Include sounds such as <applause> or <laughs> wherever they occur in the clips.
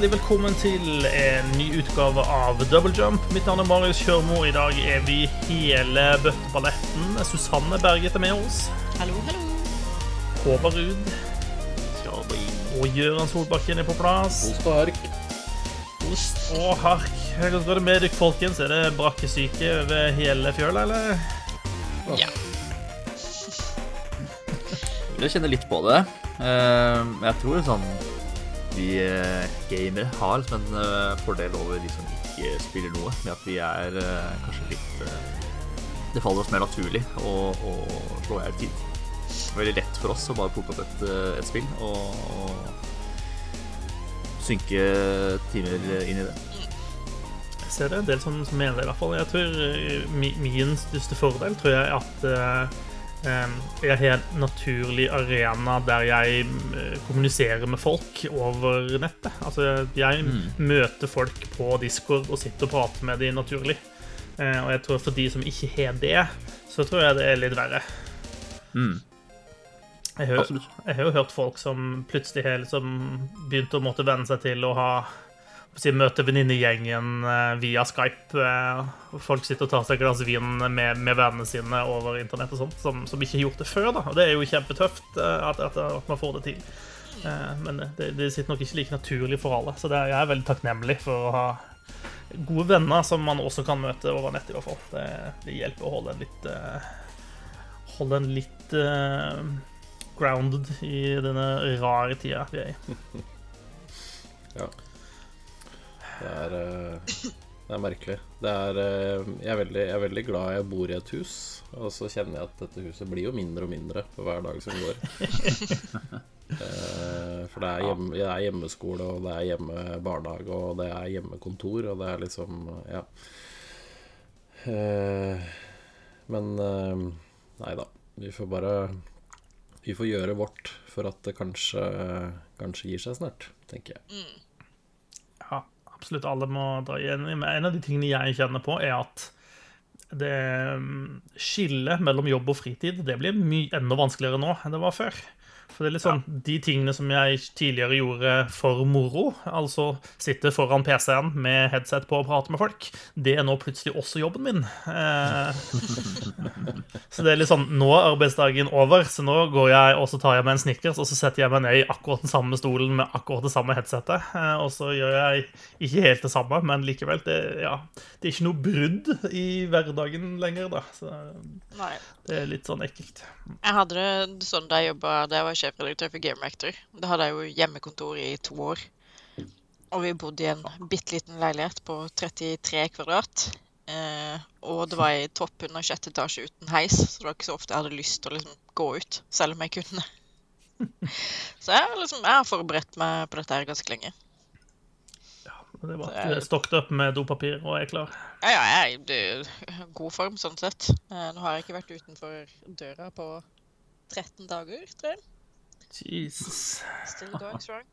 hjertelig velkommen til en ny utgave av Double Jump. Mitt navn er Marius Kjørmo. I dag er vi hele bøtteballetten. Susanne Berget er med oss. Hallo, hallo. Håvard Ruud. Og Gøran Solbakken er på plass. Ost og hark. Ost og hark. Hvordan går det med dere, folkens? Er det brakkesyke over hele fjøla, eller? Ja. Jeg kjenner litt på det. Eh, Men jeg tror sånn vi eh, gamere har liksom en eh, fordel over de som ikke spiller noe, med at vi er eh, kanskje litt Det faller oss mer naturlig å, å slå i hjel tid. Veldig lett for oss å bare plukke opp et, et spill og, og synke timer inn i det. Jeg ser det en del som, som mener det, i hvert fall. Jeg tror Min største fordel tror jeg at eh, har en naturlig arena der jeg eh, kommuniserer med folk over nettet. Altså, jeg møter folk på Discord og sitter og prater med dem naturlig. Eh, og jeg tror for de som ikke har det, så tror jeg det er litt verre. Mm. Jeg har, jeg har jo hørt folk som plutselig har liksom begynt å måtte venne seg til å ha si, møte venninnegjengen eh, via Skype. eh, folk sitter og tar seg et glass vin med, med vennene sine over internett og sånt, som, som ikke har gjort det før. da, og Det er jo kjempetøft eh, at, at, at man får det til. Men det, det sitter nok ikke like naturlig for alle. Så er- jeg er veldig takknemlig for å ha gode venner som man også kan møte over nett. i hvert fall. Det, det hjelper å holde en litt Holde en litt uh, grounded i denne rare tida vi er i. <laughs> Ja. Det er, eh, det er merkelig. Det er, eh, jeg, er veldig, jeg er veldig glad jeg bor i et hus, og så kjenner jeg at dette huset blir jo mindre og mindre for hver dag som går. <laughs> Eh, For det er, hjemme, det er hjemmeskole, og det er hjemmebarnehage, og det er hjemmekontor, og det er liksom Ja. Eh, Men nei da. Vi får bare Vi får gjøre vårt for at det kanskje, kanskje gir seg snart, tenker jeg. Ja, absolutt alle må dra igjen. En av de tingene jeg kjenner på, er at det mm, skillet mellom jobb og fritid det blir mye enda vanskeligere nå enn det var før. For det er litt sånn, De tingene som jeg tidligere gjorde for moro, altså sitte foran PC-en med headset på og prate med folk, det er nå plutselig også jobben min. Eh, <laughs> så det er litt sånn, Nå er arbeidsdagen over, så nå går jeg og så tar jeg meg en Snickers og så setter jeg meg ned i akkurat den samme stolen med akkurat det samme headsetet. eh, Og så gjør jeg ikke helt det samme, men likevel. Det, ja, det er ikke noe brudd i hverdagen lenger, da. Så Nei. Det er litt sånn ekkelt. Jeg hadde det sånn da jeg jobba da jeg var sjefredaktør for Game Reactor. Da hadde jeg jo hjemmekontor i to år. Og vi bodde i en bitte liten leilighet på 33 kvadrat. Eh, og det var i topp under sjette etasje uten heis, så det var ikke så ofte jeg hadde lyst til å liksom gå ut, selv om jeg kunne. <laughs> Så jeg, liksom, jeg har forberedt meg på dette her ganske lenge. Det er- at stokket opp med dopapir og er klar. Ja, ja, jeg er i god form sånn sett. Eh, nå har jeg ikke vært utenfor døra på 13 dager, tror jeg. Jesus. Still going strong.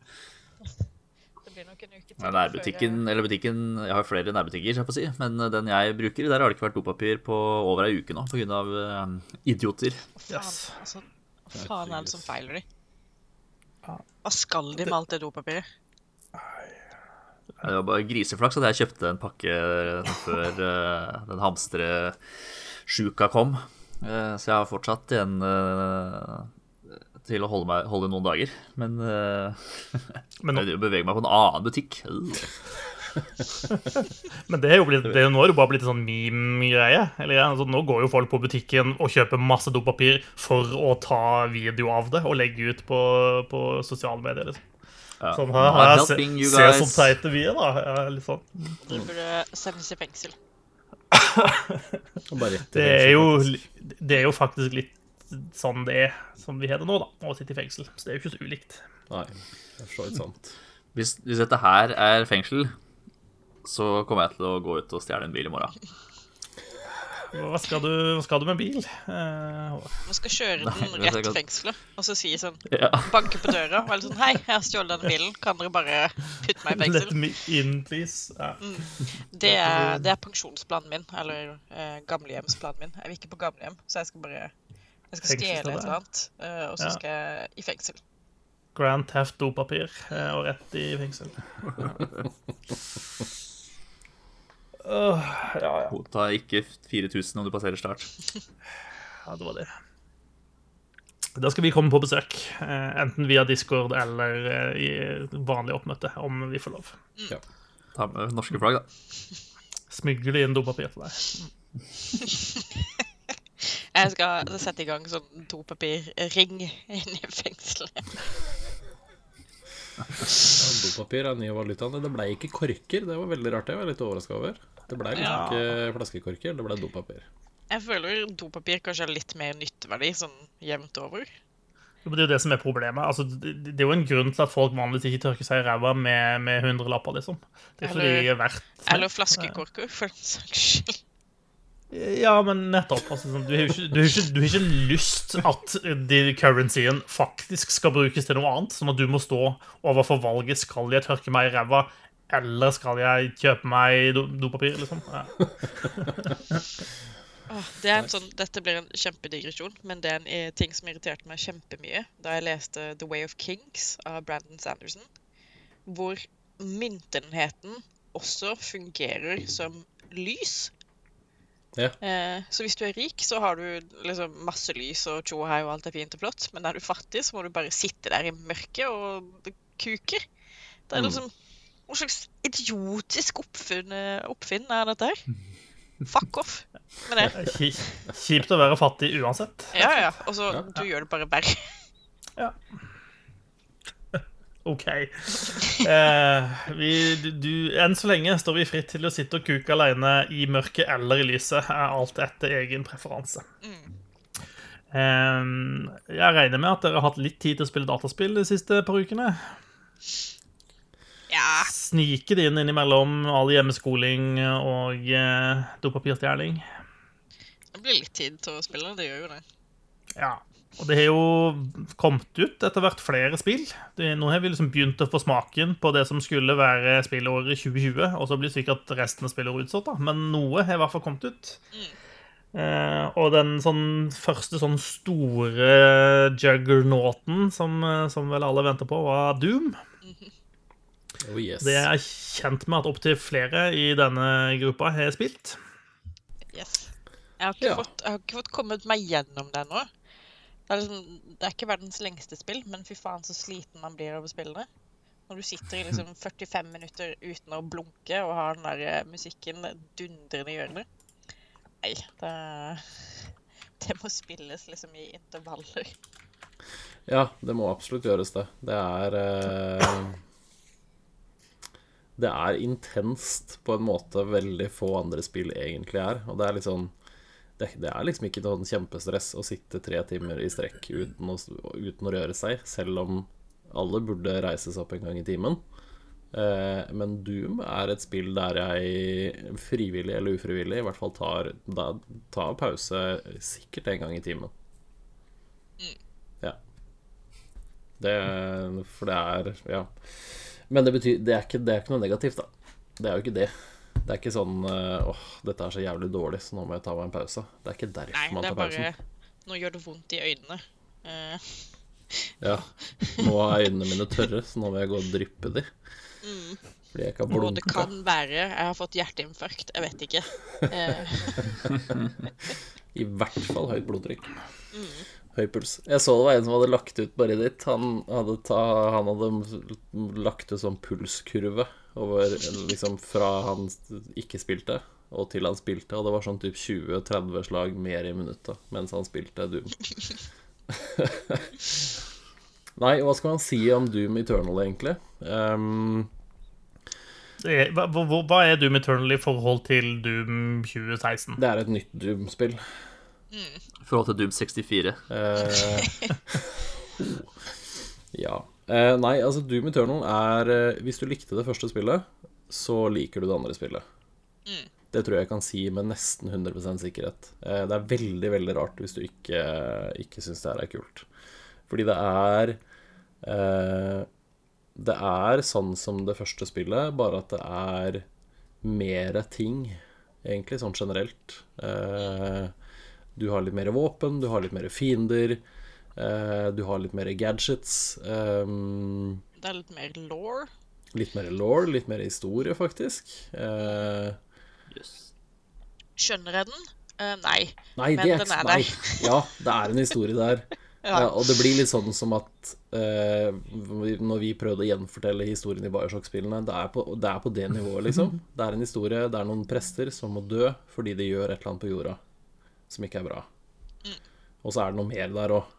Det blir nok en uke til. Nærbutikken, eller butikken Jeg har flere nærbutikker, skal jeg få si, men den jeg bruker, der har det ikke vært dopapir på over ei uke nå pga. Uh, idioter. Faen, Yes. altså, hva faen er det som feiler de? Hva skal de med alt det dopapiret? Det var bare griseflaks at jeg kjøpte en pakke før uh, den hamstresjuka kom. Eh, så jeg har fortsatt igjen eh, til å holde, meg, holde noen dager. Men <laughs> Men jeg beveger meg på en annen butikk. <laughs> Men det er jo blitt, det er jo nå er det bare blitt en sånn meme-greie. Eller, altså, nå går jo folk på butikken og kjøper masse dopapir for å ta video av det og legge ut på, på sosiale medier. Liksom. Ja. Sånn, her, her, se, you se som teite vi er, da. Ja, litt sånn. De burde sendes i fengsel. <laughs> Det er jo, det er jo faktisk litt sånn det er som vi har det nå, da. Å sitte i fengsel. Så det er jo ikke så ulikt. Nei, det er for sant. Hvis, hvis dette her er fengsel, så kommer jeg til å gå ut og stjele en bil i morgen. Hva skal du, hva skal du med bil? Eh, Man skal kjøre den Nei, rett til fengselet og så si sånn Ja. Banke på døra og være sånn Hei, jeg har stjålet denne bilen. Kan dere bare putte meg i let fengsel? me in, please. Ja. Det er, det er pensjonsplanen min. Eller eh, gamlehjemsplanen min. Jeg vil ikke på gamlehjem, så jeg skal bare Jeg skal stjele et eller annet, eh, og så Ja. skal jeg i fengsel. Grand Theft dopapir og rett i fengsel. <laughs> Åh, ja, ja. Ta ikke 4000 om du passerer start. <laughs> Ja, det var det. Da skal vi komme på besøk, eh, enten via Discord eller eh, i vanlig oppmøte, om vi får lov. Ja. Ta med norske flagg, da. Smugle inn dopapir til deg. <laughs> Jeg skal sette i gang sånn dopapirring inne i fengselet. Ja, dopapir er nye valutaen. Det ble ikke korker. Det var veldig rart. Det var jeg litt overraska over. Det ble liksom Ja. ikke flaskekorker, det ble dopapir. Jeg føler dopapir kanskje har litt mer nytteverdi sånn jevnt over. Det er jo det som er problemet. Altså, det, det er jo en grunn til at folk vanligvis ikke tørker seg i ræva med, med hundrelapper, liksom. Det er fordi Eller- de er verdt Eller flaskekorker, for den saks skyld. Ja, men nettopp. Altså, sånn, du, har ikke, du, har ikke, du har ikke lyst at de currencyen faktisk skal brukes til noe annet. Sånn at du må stå overfor valget skal jeg tørke meg i ræva, eller skal jeg kjøpe meg dopapir, liksom. Ja. <laughs> Åh, det er en sånn, dette blir en kjempedigresjon, men det er en eh, ting som irriterte meg kjempemye da jeg leste The Way of Kings av Brandon Sanderson, hvor myntenheten også fungerer som lys. Ja. Eh, så hvis du er rik, så har du liksom masse lys og tjo og hei og alt er fint og flott, men er du fattig, så må du bare sitte der i mørket og kuker. Det er Mm. Hva slags idiotisk oppfinn, oppfinn er dette her? Fuck off med det. <laughs> Kjipt å være fattig uansett. Ja, ja. Og så Ja. du gjør det bare verre. <laughs> OK. Eh, vi, du, du, enn så lenge står vi fritt til å sitte og kuke alene i mørket eller i lyset. Er alt etter egen preferanse. Eh, jeg regner med at dere har hatt litt tid til å spille dataspill de siste par ukene. Ja. Snike det inn innimellom all hjemmeskoling og eh, dopapirstjeling. Det blir litt tid til å spille, det gjør jo det. Ja. Og det har jo kommet ut etter hvert flere spill. Det, nå har vi liksom begynt å få smaken på det som skulle være spillåret 2020. Og så blir sikkert resten av spillåret utsatt, da. Men noe har i hvert fall kommet ut. Eh, og den sånn, første sånn store juggernauten som, eh, som vel alle venter på, var Doom. Oh yes. Det er kjent med at opptil flere i denne gruppa har spilt. Yes. Jeg har ikke, Ja. fått, jeg har ikke fått kommet meg gjennom det ennå. Det liksom, det er ikke verdens lengste spill, men fy faen så sliten man blir av å spille det. Når du sitter i liksom <laughs> 45 minutter uten å blunke og har den der eh, musikken dundrende i ørene. Nei, det, <laughs> det må spilles liksom i intervaller. Ja, det må absolutt gjøres, det. Det er eh, Det er intenst på en måte veldig få andre spill egentlig er. Og det er litt sånn Det, det er liksom ikke noen kjempestress å sitte tre timer i strekk uten å, uten å røre seg, selv om alle burde reises opp en gang i timen. Eh, men Doom er et spill der jeg frivillig eller ufrivillig i hvert fall tar, da, tar pause sikkert en gang i timen. Ja. Det, for det er Ja. Men det betyr det er, ikke, det er ikke noe negativt, da. Det er jo ikke det. Det er ikke sånn eh, åh, dette er så jævlig dårlig, så nå må jeg ta meg en pause. Det er ikke derfor Nei, man det er bare. Nå gjør det vondt i øynene. Uh. Ja. Nå er øynene mine tørre, så nå må jeg gå og dryppe de. Fordi jeg ikke har og det kan være jeg har fått hjerteinfarkt. Jeg vet ikke. Uh. <laughs> I hvert fall høyt blodtrykk. Høy puls. Jeg så det var en som hadde lagt ut bare ditt. Han hadde, ta, han hadde lagt ut sånn pulskurve over liksom fra han ikke spilte og til han spilte, og det var sånn typ 20-30 slag mer i minuttet mens han spilte Doom. <laughs> Nei, hva skal man si om Doom Eternal, egentlig? Um... Er, hva, hva er Doom Eternal i forhold til Doom 2016? det er et nytt Doom-spill. I forhold til Doom 64. Uh, <laughs> ja. Uh, nei, altså Doom Eternal er eh, Hvis du likte det første spillet, så liker du det andre spillet. Det tror jeg jeg kan si med nesten 100 sikkerhet. Uh, det er veldig, veldig rart hvis du ikke, ikke syns det her er kult. Fordi det er eh, Det er sånn som det første spillet, bare at det er mere ting, egentlig, sånn generelt. Eh, du har litt mer våpen, du har litt mer fiender. Eh, du har litt mer gadgets. Um, Det er litt mer law. litt mer law, litt mer historie, faktisk. Eh, Yes. Skjønner jeg den? Uh, nei. nei, Men det er den er Nei. der. Ja, det er en historie der. <laughs> Ja. Ja, og det blir litt sånn som at uh, når vi prøvde å gjenfortelle historien i Bioshock-spillene det, det er på det nivået, liksom. <laughs> Det er en historie, det er noen prester som må dø fordi de gjør et eller annet på jorda som ikke er bra. Og så er det noe mer der òg.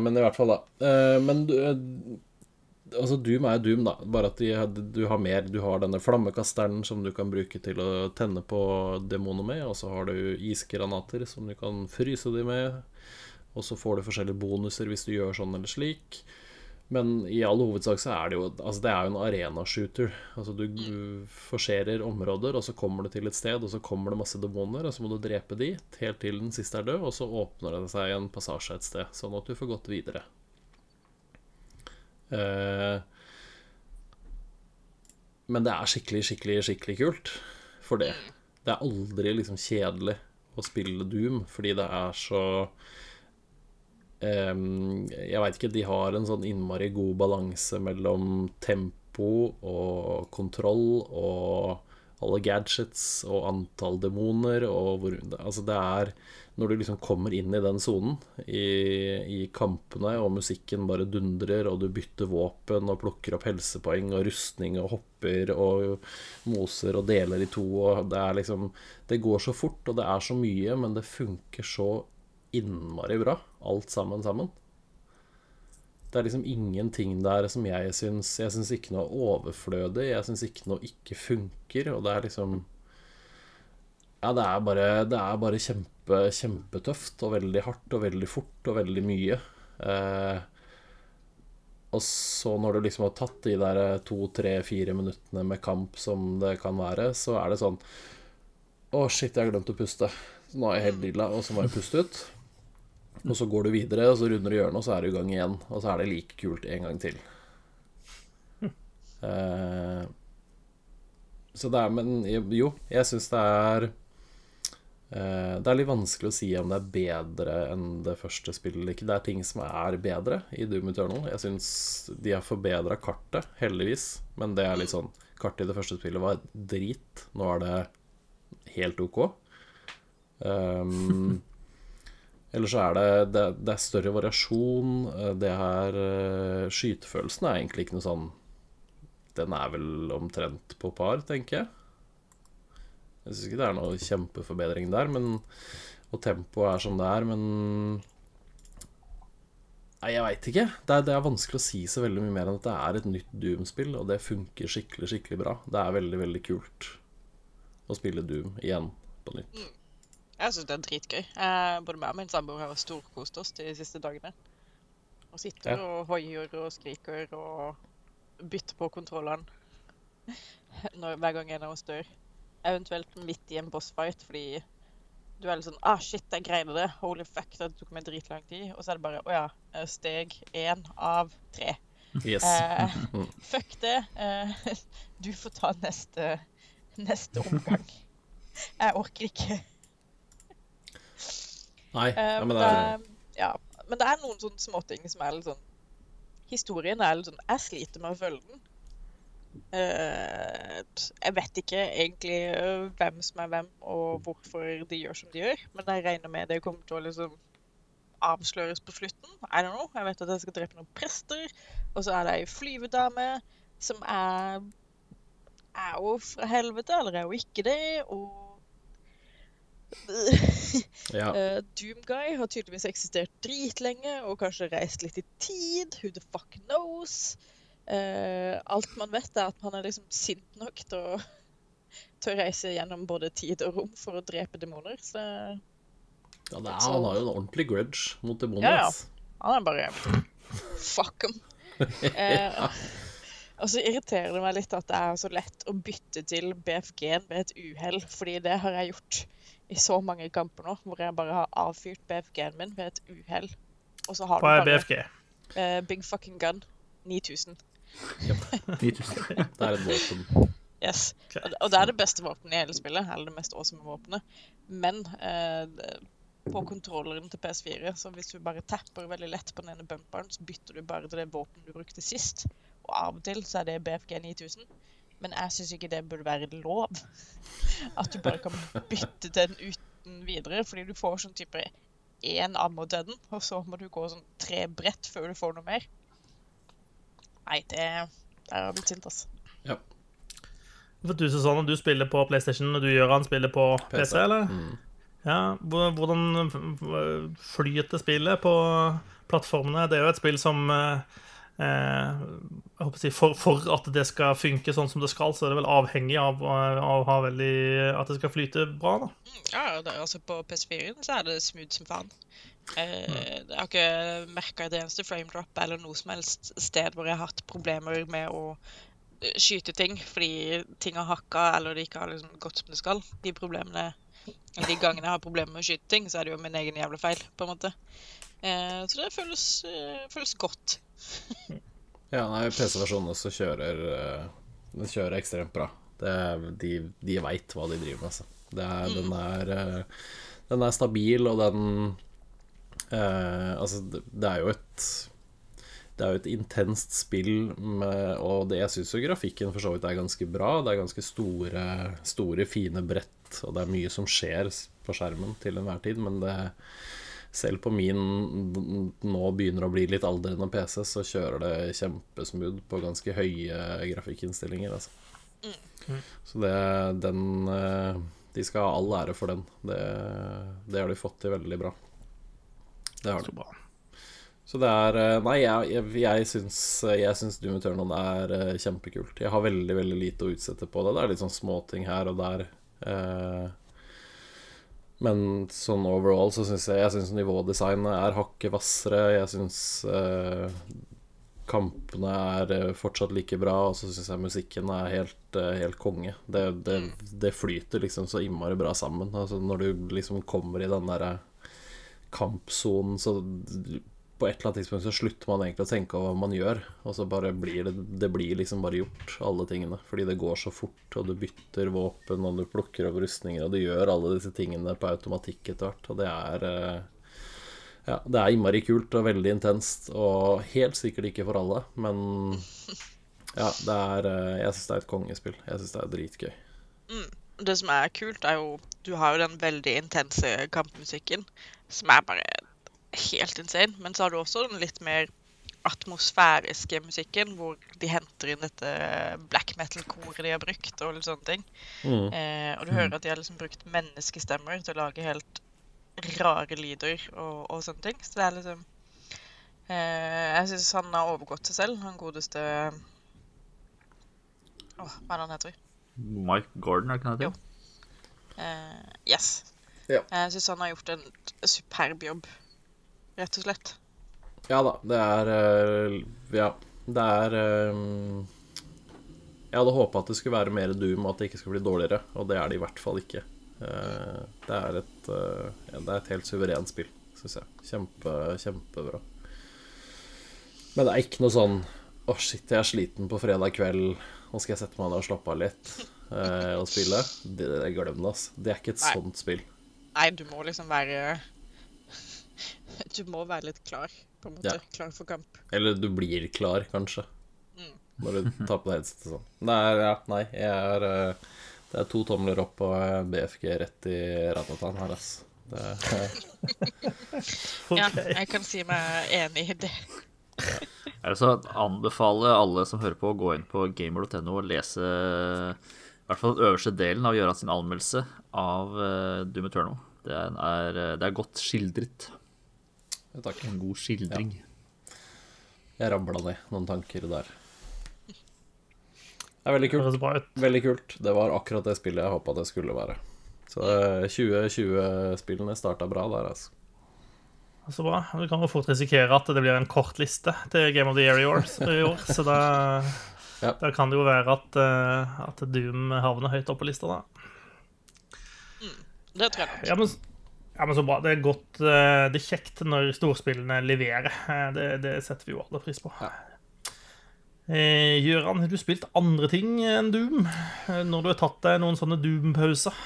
men i hvert fall, da. Eh, men du, eh, altså Doom er Doom, da. Bare at de, du har mer. Du har denne flammekasteren som du kan bruke til å tenne på demoner med. Og så har du isgranater som du kan fryse dem med. Og så får du forskjellige bonuser hvis du gjør sånn eller slik. Men i all hovedsak så er det jo Altså det er jo en arena-shooter. Altså du du forserer områder, og så kommer du til et sted, og så kommer det masse demoner, og så må du drepe de helt til den siste er død, og så åpner det seg en passasje et sted, sånn at du får gått videre. Eh, men det er skikkelig, skikkelig, skikkelig kult for det. Det er aldri liksom kjedelig å spille Doom, fordi det er så jeg veit ikke, de har en sånn innmari god balanse mellom tempo og kontroll og alle gadgets og antall demoner og hvor Altså, det er Når du liksom kommer inn i den sonen, i, i kampene, og musikken bare dundrer, og du bytter våpen og plukker opp helsepoeng og rustning og hopper og moser og deler i to, og det er liksom Det går så fort, og det er så mye, men det funker så innmari bra, alt sammen sammen. Det er liksom ingenting der som jeg syns Jeg syns ikke noe er overflødig, jeg syns ikke noe ikke funker, og det er liksom Ja, det er bare, det er bare kjempe, kjempetøft og veldig hardt og veldig fort og veldig mye. Eh, og så når du liksom har tatt de der to, tre, fire minuttene med kamp som det kan være, så er det sånn Å, shit, jeg har glemt å puste. Nå er jeg helt lilla, og så må jeg puste ut. Og så går du videre, og så runder du hjørnet, og så er du i gang igjen. Og så er det like kult en gang til. Uh, så det er Men jo, jeg syns det er uh, Det er litt vanskelig å si om det er bedre enn det første spillet eller ikke. Det er ting som er bedre i Doom Eternal. Jeg syns de har forbedra kartet, heldigvis. Men det er litt sånn Kartet i det første spillet var drit. Nå er det helt ok. Um, Ellers så er det, det, det er større variasjon. eh, Det er eh, Skytefølelsen er egentlig ikke noe sånn Den er vel omtrent på par, tenker jeg. Jeg syns ikke det er noe kjempeforbedring der, men Og tempoet er som det er, men Nei, jeg veit ikke. Det er, det er vanskelig å si så veldig mye mer enn at det er et nytt Doom-spill, og det funker skikkelig, skikkelig bra. Det er veldig, veldig kult å spille Doom igjen på nytt. Jeg syns det er dritgøy. Jeg, både meg og min samboer har storkost oss de siste dagene. Og sitter Ja. og hoier og skriker og bytter på kontrollene <laughs> når, hver gang en av oss dør. Eventuelt midt i en bossfight fordi du er litt sånn Ah, shit, jeg greide det. Holy fuck, det tok meg dritlang tid. Og så er det bare Å ja, eh, steg én av tre. Yes. Eh, <laughs> fuck det. Eh, <laughs> du får ta neste, neste omgang. Jeg orker ikke. Nei, Eh, ja, men, det er ja, men det er noen sånne småting som er litt sånn Historien er litt sånn Jeg sliter med å følge den. Eh, jeg vet ikke egentlig eh, hvem som er hvem, og hvorfor de gjør som de gjør, men jeg regner med det kommer til å liksom avsløres på slutten. I don't know. Jeg vet at jeg skal drepe noen prester, og så er det ei flyvedame som er Er jo fra helvete, eller er jo ikke det? Og <laughs> ja. uh, Doomguy har tydeligvis eksistert dritlenge og kanskje reist litt i tid. Who the fuck knows? Uh, alt man vet, er at han er liksom sint nok til å, <laughs> til å reise gjennom både tid og rom for å drepe demoner. Så ja er, han har jo en ordentlig grudge mot demoner. Ja, ja. han er bare Fuck him. <laughs> Eh, og så irriterer det meg litt at det er så lett å bytte til BFG-en ved et uhell, fordi det har jeg gjort i så mange kamper nå, hvor jeg bare har avfyrt BFG-en min ved et uhell. Og så har Hva du er BFG? Uh, Big fucking gun 9000. 9000. <laughs> Det er et våpen. Yes. Og, og det er det beste våpenet i hele spillet, eller det mest awesome våpenet. Men uh, på kontrolleren til PS4. Så hvis du bare tapper veldig lett på den ene bumperen, så bytter du bare til det våpenet du brukte sist. Og av og til så er det BFG 9000. Men jeg syns ikke det burde være lov. <laughs> At du bare kan bytte den uten videre. Fordi du får sånn type én ammo til den, og så må du gå sånn tre brett før du får noe mer. Nei, det Der har blitt sint, altså. Ja. For du, Susanne, du spiller på PlayStation, og du Gøran spiller på PC, eller? Mm. Ja, Hvordan flyter spillet på plattformene? Det er jo et spill som eh, jeg håper å si, for, for at det skal funke sånn som det skal, så er det vel avhengig av, av veldig, at det skal flyte bra. da. Ja, det, altså på PS4-en så er det smooth som faen. Eh, Jeg har ikke merka et eneste frame drop eller noe som helst sted hvor jeg har hatt problemer med å eh, skyte ting fordi ting har hakka eller det ikke har liksom gått som det skal. De problemene De gangene jeg har problemer med å skyte ting, så er det jo min egen jævla feil, på en måte. Eh, Så det føles, eh, føles godt. <laughs> Ja, nei, PC-versjonen også kjører eh, Den kjører ekstremt bra. Det, er- de de veit hva de driver med, altså. Det er, Den er eh, Den er stabil, og den eh, Altså, det, det er jo et det er jo et intenst spill, med, og det, jeg syns jo grafikken for så vidt er ganske bra. Det er ganske store, store, fine brett, og det er mye som skjer på skjermen til enhver tid. Men det, selv på min nå begynner å bli litt aldrende PC, så kjører det kjempesmooth på ganske høye grafikkinnstillinger. Altså. Så det, den eh, De skal ha all ære for den. Det, det har de fått til veldig bra. Det har de. Så bra. Så det er eh, Nei, jeg, jeg, jeg syns, jeg syns Doom Eternal er eh, kjempekult. Jeg har veldig, veldig lite å utsette på det. Det er litt sånn småting her og der. Eh, men sånn overall så syns jeg Jeg synes nivådesignet er hakket hvassere. Jeg syns eh, kampene er eh, fortsatt like bra, og så syns jeg musikken er helt, eh, helt konge. Det, det, det flyter liksom så innmari bra sammen. Altså når du liksom kommer i den derre kampsonen, så på et eller annet tidspunkt så slutter man egentlig å tenke over hva man gjør, og så bare blir det Det blir liksom bare gjort, alle tingene. Fordi det går så fort, og du bytter våpen, og du plukker opp rustninger, og du gjør alle disse tingene på automatikk etter hvert, og det er eh, Ja, det er innmari kult og veldig intenst, og helt sikkert ikke for alle, men <laughs> ja, det er eh, Jeg syns det er et kongespill. Jeg syns det er dritgøy. Det som er kult, er jo Du har jo den veldig intense kampmusikken, som er bare helt insane. Men så har du også den litt mer atmosfæriske musikken, hvor de henter inn dette black metal-koret de har brukt, og litt sånne ting. Mm. Eh, og du hører at de har liksom brukt menneskestemmer til å lage helt rare lyder og, og sånne ting. Så det er liksom eh, Jeg syns han har overgått seg selv, han godeste Åh, hva er det han heter? Mike Gordon, er det ikke det? Jo. Eh, yes. Ja. Jeg syns han har gjort en superb jobb, rett og slett. Ja da, det er eh, Ja, det er eh, Jeg hadde håpa at det skulle være mer Doom, og at det ikke skulle bli dårligere, og det er det i hvert fall ikke. Eh, Det er et, det er et helt suverent spill, syns jeg. Kjempe, kjempebra. Men det er ikke noe sånn Å, shit, jeg er sliten på fredag kveld, nå skal jeg sette meg ned og slappe av litt og spille. Det, det Glem det, ass. Det er ikke et Nei. sånt spill. Nei, du må liksom være <laughs> Du må være litt klar, på en måte. Ja. Klar for kamp. Eller du blir klar, kanskje. Mm. Når du tar på deg headsetet sånn. Er, ja, nei, jeg er eh, Det er to tomler opp og eh, BFG rett i Ratatan her, ass. Det er, <laughs> Ja, jeg kan si meg enig i det. Jeg vil så anbefale alle som hører på, å gå inn på gamer.no og lese i hvert fall den øverste delen av Gøran sin anmeldelse av uh, Doom Eternal. Det er, eh, det er godt skildret. Takk. En god skildring. Jeg rabla ned noen tanker der. Det er veldig kult. Veldig kult. Det var akkurat det spillet jeg håpa det skulle være. Så eh, 2020-spillene starta bra der, altså. Så bra. Du kan jo fort risikere at det blir en kort liste til Game of the Year i år. I år så da, Ja. da kan det jo være at, eh, at Doom havner høyt oppe på lista, da. Det tror jeg nok. Ja, men, ja, men så bra. Det er godt eh, Det er kjekt når storspillene leverer. Eh, Det, det setter vi jo alle pris på. Ja. Eh, Gøran, har du spilt andre ting enn Doom? Når du har tatt deg noen sånne Doom-pauser?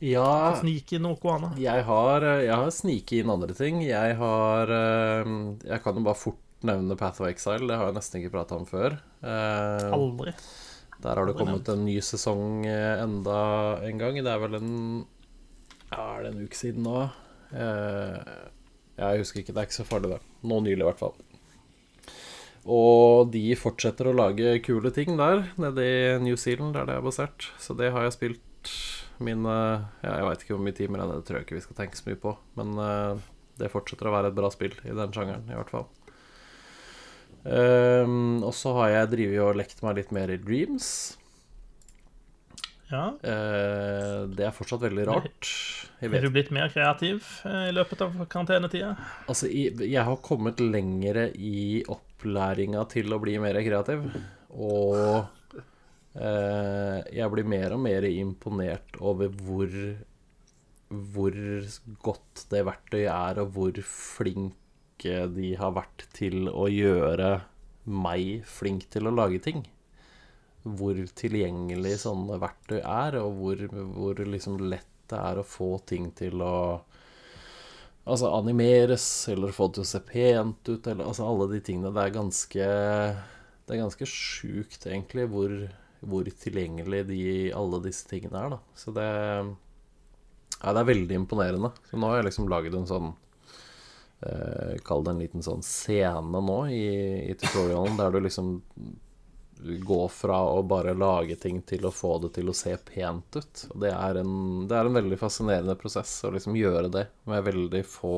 Ja, Snike noe annet? jeg har, jeg har sniket inn andre ting. Jeg har Jeg kan jo bare fort nevne Path of Exile. Det har jeg nesten ikke prata om før. Eh, Aldri. Der har det kommet en ny sesong enda en gang. Det er vel en Ja, er det en uke siden nå? Eh, jeg husker ikke. Det er ikke så farlig, det. Nå nylig, i hvert fall. Og de fortsetter å lage kule ting der, nede i New Zealand, der det er basert. Så det har jeg spilt mine ja, Jeg veit ikke hvor mye timer, det tror jeg ikke vi skal tenke så mye på. Men eh, det fortsetter å være et bra spill i den sjangeren, i hvert fall. Um, og så har jeg drevet og lekt meg litt mer i Dreams. Ja. Eh, det er fortsatt veldig rart. Er du blitt mer kreativ eh, i løpet av karantenetida? Altså, jeg har kommet lengre i opplæringa til å bli mer kreativ. Og eh, jeg blir mer og mer imponert over hvor hvor godt det verktøyet er, og hvor flinke de har vært til å gjøre meg flink til å lage ting. Hvor tilgjengelig sånne verktøy er, og hvor, hvor liksom lett det er å få ting til å Altså animeres, eller få det til å se pent ut, eller altså alle de tingene. Det er ganske Det er ganske sjukt, egentlig, hvor, hvor tilgjengelig de, alle disse tingene er, da. Så det Ja, det er veldig imponerende. Så nå har jeg liksom laget en sånn eh, Kall det en liten sånn scene nå i, i tutorialen, der du liksom går fra å bare lage ting til å få det til å se pent ut. Og det er en, det er en veldig fascinerende prosess å liksom gjøre det med veldig få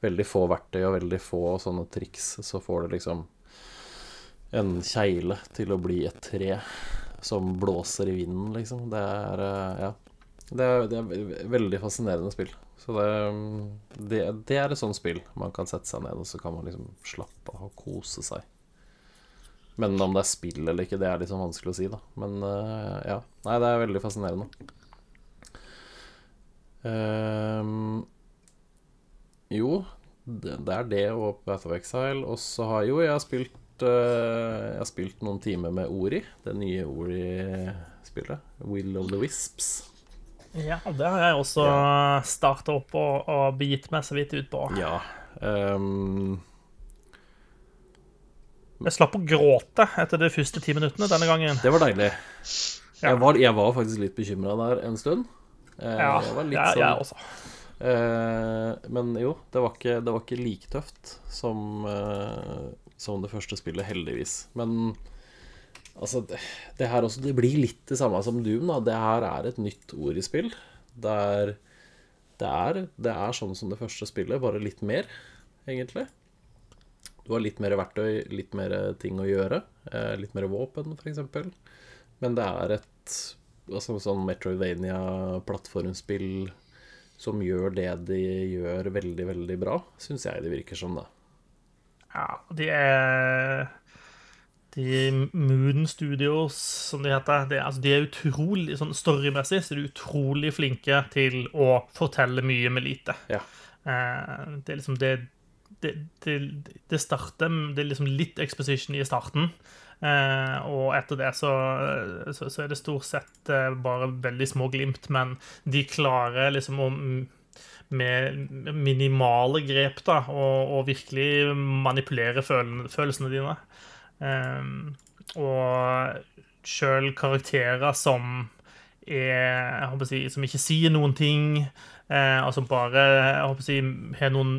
Veldig få verktøy og veldig få sånne triks, så får du liksom en kjegle til å bli et tre som blåser i vinden, liksom. Det er eh, Ja. Det er, det er veldig fascinerende spill. Så det, det, det er et sånt spill man kan sette seg ned, og så kan man liksom slappe av og kose seg. Men om det er spill eller ikke, det er liksom vanskelig å si, da. Men eh, ja. Nei, det er veldig fascinerende. Um, jo, det, det er det og Path of Exile. Og så har jo jeg har spilt uh, Jeg har spilt noen timer med Ori, det nye Ori-spillet. Will of the Wisps. Ja, det har jeg også starta opp og, og begitt meg så vidt ut på. Ja. ehm, Jeg slapp å gråte etter de første ti minuttene denne gangen. det var deilig. Jeg, var, jeg var faktisk litt bekymra der en stund. Eh, Ja, sånn jeg også. Eh, men jo, det var, ikke, det var ikke like tøft som, eh, som det første spillet, heldigvis. Men altså, det, det her også Det blir litt det samme som Doom, da. Det her er et nytt ord i spill. Det er, det er, det er sånn som det første spillet, bare litt mer, egentlig. Du har litt mer verktøy, litt mer ting å gjøre. Eh, litt mer våpen, f.eks. Men det er et altså, sånn Metroidvania-plattformspill som gjør det de gjør veldig, veldig bra, syns jeg det virker som, da. Ja, de er De Moon Studios, som de heter, de, altså, de er utrolig sånn storymessig så er de utrolig flinke til å fortelle mye med lite. Ja. Eh, det er liksom det det, det, det starter Det er liksom litt exposition i starten. Eh, og etter det så, så, så er det stort sett eh, bare veldig små glimt, men de klarer liksom å med minimale grep da, og, og virkelig manipulere føl følelsene dine. Um, og sjøl karakterer som er jeg håper å si, Som ikke sier noen ting, eh, altså bare jeg håper å si, har noen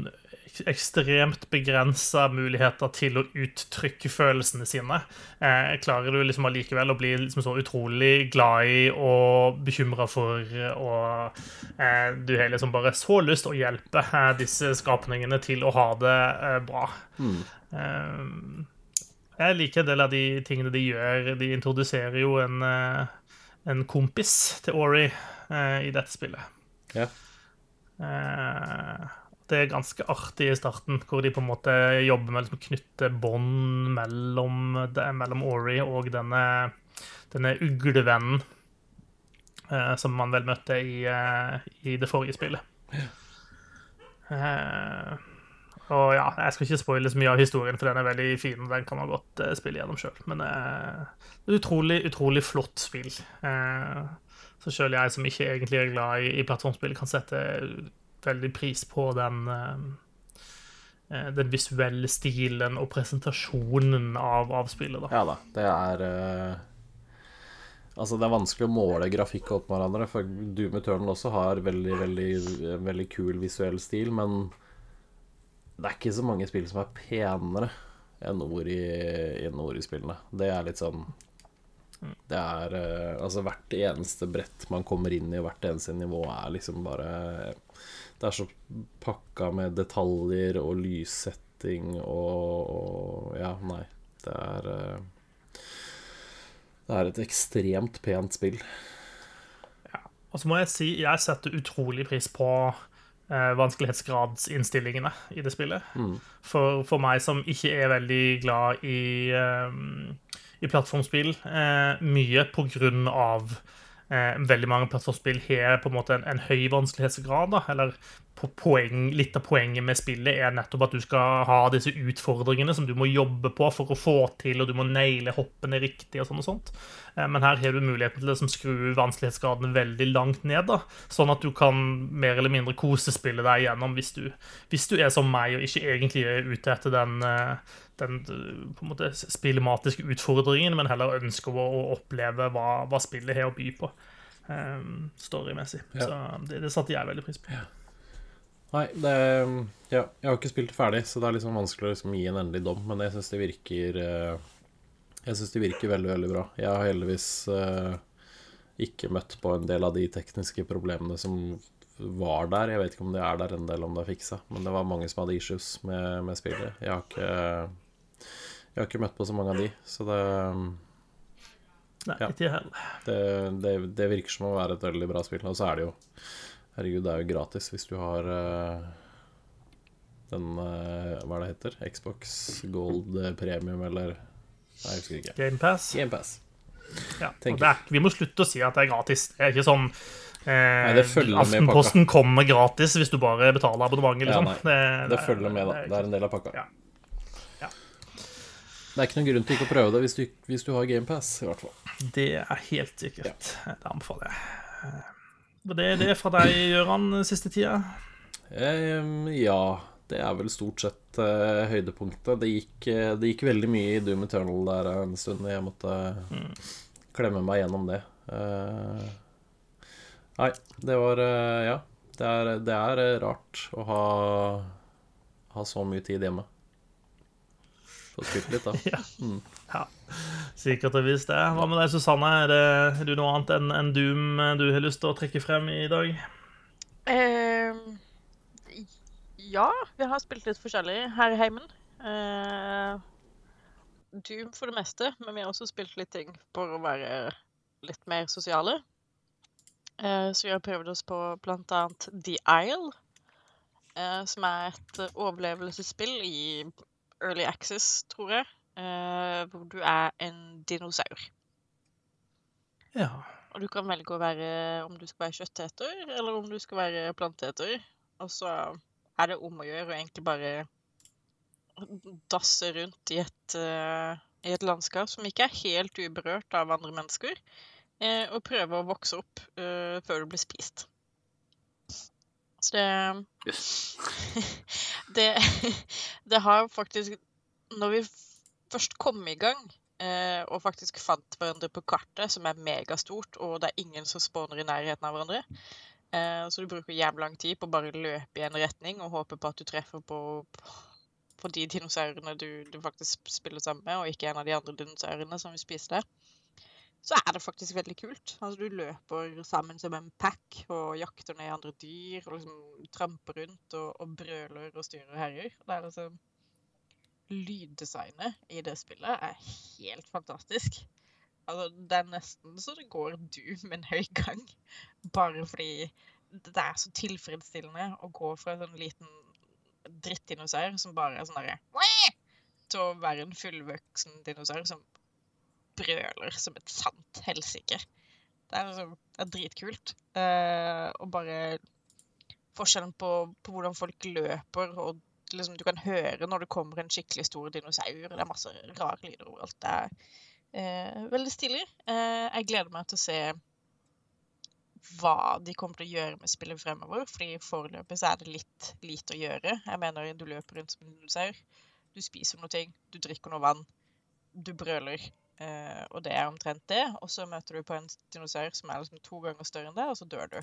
ekstremt begrensa muligheter til å uttrykke følelsene sine. Eh, klarer du liksom allikevel å bli liksom så utrolig glad i og bekymra for, og eh, du har liksom bare så lyst å hjelpe eh, disse skapningene til å ha det eh, bra. Eh, jeg liker en del av de tingene de gjør. De introduserer jo en, eh, en kompis til Ori eh, i dette spillet. Ja. Eh, Det er ganske artig i starten, hvor de på en måte jobber med å liksom knytte bånd mellom, mellom Ori og denne, denne uglevennen eh, som man vel møtte i, eh, i det forrige spillet. Eh, og ja, jeg skal ikke spoile så mye av historien, for den er veldig fin. og Den kan man godt eh, spille gjennom sjøl. Men eh, det et utrolig, utrolig flott spill. Eh, Så selv jeg som ikke egentlig er glad i, i plattformspill, kan sette veldig pris på den eh, eh, den visuelle stilen og presentasjonen av, av spillet. da. Ja da, det er eh, Altså, det er vanskelig å måle grafikk opp med hverandre, for Doom Eternal også har veldig, veldig, veldig kul visuell stil, men det er ikke så mange spill som er penere enn ord i, enn ord i spillene. Det er litt sånn Det er Altså, hvert eneste brett man kommer inn i, hvert eneste nivå, er liksom bare Det er så pakka med detaljer og lyssetting og, og Ja, nei. Det er eh, Det er et ekstremt pent spill. Og så må jeg si jeg setter utrolig pris på eh, vanskelighetsgradsinnstillingene i det spillet. For, for meg som ikke er veldig glad i, eh, i plattformspill, eh, mye på grunn av eh, veldig mange plattformspill har på en måte en, en høy vanskelighetsgrad. Da, eller poeng, litt av poenget med spillet er nettopp at du skal ha disse utfordringene som du må jobbe på for å få til, og du må naile hoppene riktig og sånn og sånt. Eh, Men her har du muligheten til å liksom skru vanskelighetsgraden veldig langt ned, da, sånn at du kan mer eller mindre kosespille deg gjennom hvis du, hvis du er som meg og ikke egentlig er ute etter den, eh, den eh, på en måte spillematiske utfordringen, men heller ønsker å, å oppleve hva, hva spillet har å by på. Um, storymessig. Ja. Så det, det satte jeg veldig pris på. Nei, det Ja, jeg har ikke spilt ferdig, så det er liksom vanskelig å liksom gi en endelig dom, men jeg syns det virker eh, Jeg syns det virker veldig, veldig bra. Jeg har heldigvis uh, ikke møtt på en del av de tekniske problemene som var der. Jeg vet ikke om de er der en del, om det er fiksa, men det var mange som hadde issues med, med spillet. Jeg har ikke Jeg har ikke møtt på så mange av de, så det Nei, Ja. ikke heller. det, det, det virker som å være et veldig bra spill. Og så er det jo Herregud, det er jo gratis hvis du har uh, den uh, Hva er det heter? Xbox Gold Premium, eller Nei, jeg husker ikke. GamePass. GamePass. Ja. og det er, vi må slutte å si at det er gratis. Det er ikke sånn eh, Nei, det Aftenposten kommer gratis hvis du bare betaler abonnementet, Ja, liksom. nei, Det følger med, da. det er en del av pakka. Ja. Det er ikke noen grunn til ikke å prøve det hvis du, hvis du har GamePass, i hvert fall. Det er helt sikkert. Det anbefaler jeg. Var det er det fra deg, Gøran, siste tida? Um, ja, det er vel stort sett uh, høydepunktet. Det gikk, eh, det gikk veldig mye i Doom Eternal der en stund. Jeg måtte klemme meg gjennom det. Uh, nei, det var uh, Ja. Det er, det er rart å ha, ha så mye tid hjemme. Få spilt litt, da. <laughs> Ja. ja. Sikkert og visst det. Hva med deg, Susanne? Er, det, er du noe annet enn en Doom du har lyst til å trekke frem i dag? Uh, ja, vi har spilt litt forskjellig her i heimen. Uh, Doom for det meste, men vi har også spilt litt ting for å være litt mer sosiale. Uh, så vi har prøvd oss på annet The Isle, eh, som er et overlevelsesspill i Early Access, tror jeg, uh, hvor du er en dinosaur. Ja. Og du kan velge å være om du skal være kjøtteter, eller om du skal være planteeter. Og så er det om å gjøre å egentlig bare dasse rundt i et, uh, i et landskap som ikke er helt uberørt av andre mennesker, uh, og prøve å vokse opp før du blir spist. Så det Yes. <laughs> det, <laughs> det har faktisk Når vi først kom i gang eh, og faktisk fant hverandre på kartet, som er megastort, og det er ingen som spawner i nærheten av hverandre, eh, så du bruker jævlig lang tid på å bare løpe i en retning og håpe på at du treffer på, på de dinosaurene du, du faktisk spiller sammen med, og ikke en av de andre dinosaurene som vi spiser der. Så er det faktisk veldig kult. Altså, du løper sammen som en pack og jakter ned andre dyr og liksom tramper rundt og, og brøler og styrer og herjer. Det er liksom Lyddesignet i det spillet er helt fantastisk. Altså, det er nesten så det går du med en høy gang. Bare fordi det er så tilfredsstillende å gå fra en sånn liten drittdinosaur som bare er sånn derre til å være en fullvoksen dinosaur som brøler som et sant helsike. Det er, liksom, det er dritkult. Uh, og bare forskjellen på, på hvordan folk løper, og liksom, du kan høre når det kommer en skikkelig stor dinosaur. Det er masse rare lyder overalt. Det er uh, veldig stilig. Uh, jeg gleder meg til å se hva de kommer til å gjøre med spillet fremover. fordi foreløpig så er det litt lite å gjøre. Jeg mener du løper rundt som en dinosaur. Du spiser noe ting, du drikker noe vann, du brøler. Eh, og det er omtrent det. Og så møter du på en dinosaur som er liksom to ganger større enn det, og så dør du.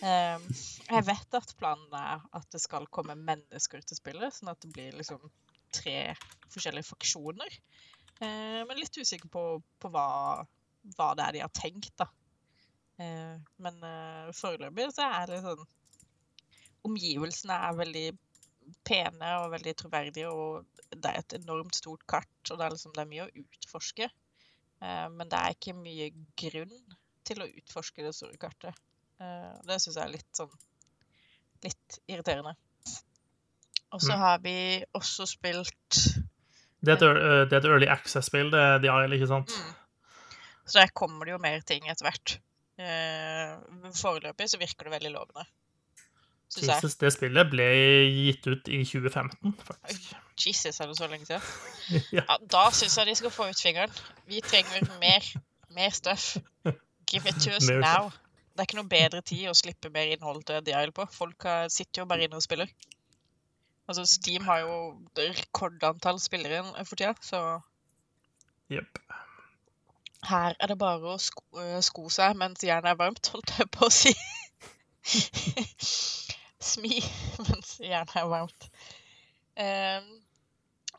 Eh, jeg vet at planen er at det skal komme mennesker til spillet, sånn at det blir liksom tre forskjellige faksjoner. Eh, men litt usikker på, på hva, hva det er de har tenkt, da. Eh, men eh, foreløpig så er det sånn Omgivelsene er veldig pene og veldig troverdige, og det er et enormt stort kart, og det er, liksom, det er mye å utforske. Uh, men det er ikke mye grunn til å utforske det store kartet. Uh, det syns jeg er litt sånn litt irriterende. Og så Mm. har vi også spilt Det er et, eh, det et early access-spill, det de har, ikke sant? Mm. Så der kommer det jo mer ting etter hvert. Uh, foreløpig så virker det veldig lovende. Jesus, det spillet ble gitt ut i 2015, faktisk. Jesus, er det så lenge siden? <laughs> Ja. Ja, da syns jeg de skal få ut fingeren. Vi trenger mer, mer stuff. Give it to us Mer now. Det er ikke noe bedre tid å slippe mer innhold til Dial på. Folk sitter jo bare inne og spiller. Altså, Steam har jo rekordantall spillere for tida, så Jepp. her er det bare å sko, øh, sko seg mens jernet er varmt, holdt jeg på å si. <laughs> Smi <laughs> mens jernet er varmt. Um,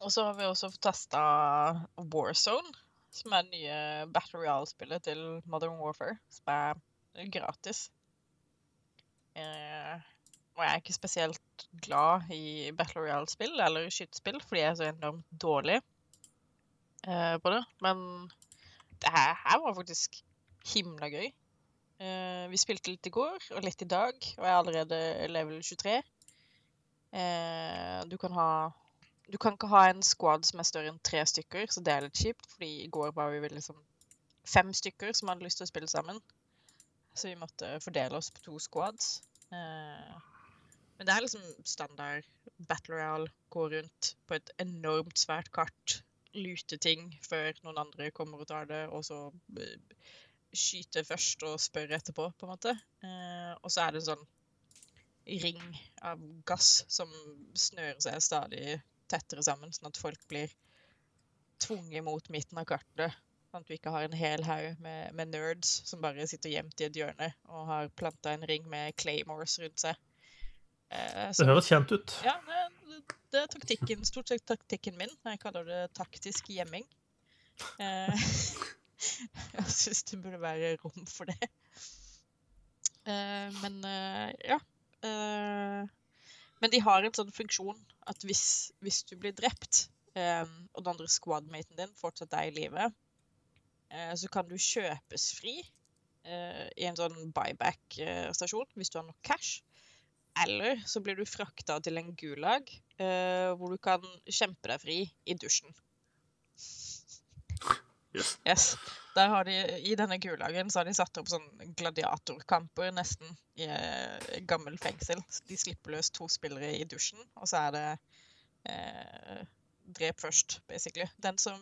og så har vi også fått testa Warzone, som er det nye Battle Royale-spillet til Modern Warfare, som er gratis. Uh, og jeg er ikke spesielt glad i Battle Royale-spill eller skytespill, fordi jeg er så enormt dårlig uh, på det. Men det her, her var faktisk himla gøy. Eh, vi spilte litt i går og litt i dag, og jeg er allerede level 23. Uh, du kan ha Du kan ikke ha en squad som er større enn tre stykker, så det er litt kjipt, fordi i går var vi vel liksom fem stykker som hadde lyst til å spille sammen. Så vi måtte fordele oss på to squads. Uh, men det er liksom standard battle royale. Gå rundt på et enormt svært kart, lute ting før noen andre kommer og tar det, og så eh, skyte først og spørre etterpå, på en måte. Eh, og så er det en sånn ring av gass som snører seg stadig tettere sammen, sånn at folk blir tvunget mot midten av kartet. Sånn at vi ikke har en hel haug med, med nerds som bare sitter gjemt i et hjørne og har planta en ring med claymores rundt seg. Eh, Det høres kjent ut. ja, det, det er taktikken, stort sett taktikken min. Jeg kaller det taktisk gjemming. Eh, <laughs> <laughs> jeg syns det burde være rom for det. Eh, men eh, ja. Eh, men de har en sånn funksjon at hvis, hvis du blir drept, og den andre squadmaten din fortsatt er i live, så kan du kjøpes fri i en sånn buyback-stasjon hvis du har nok cash. Eller så blir du frakta til en gulag hvor du kan kjempe deg fri i dusjen. Yes. Yes. Der har de, I denne gulagen så har de satt opp sånn gladiatorkamper nesten i eh, gammel fengsel. De slipper løs to spillere i dusjen, og så er det eh, drep først, basically. Den som,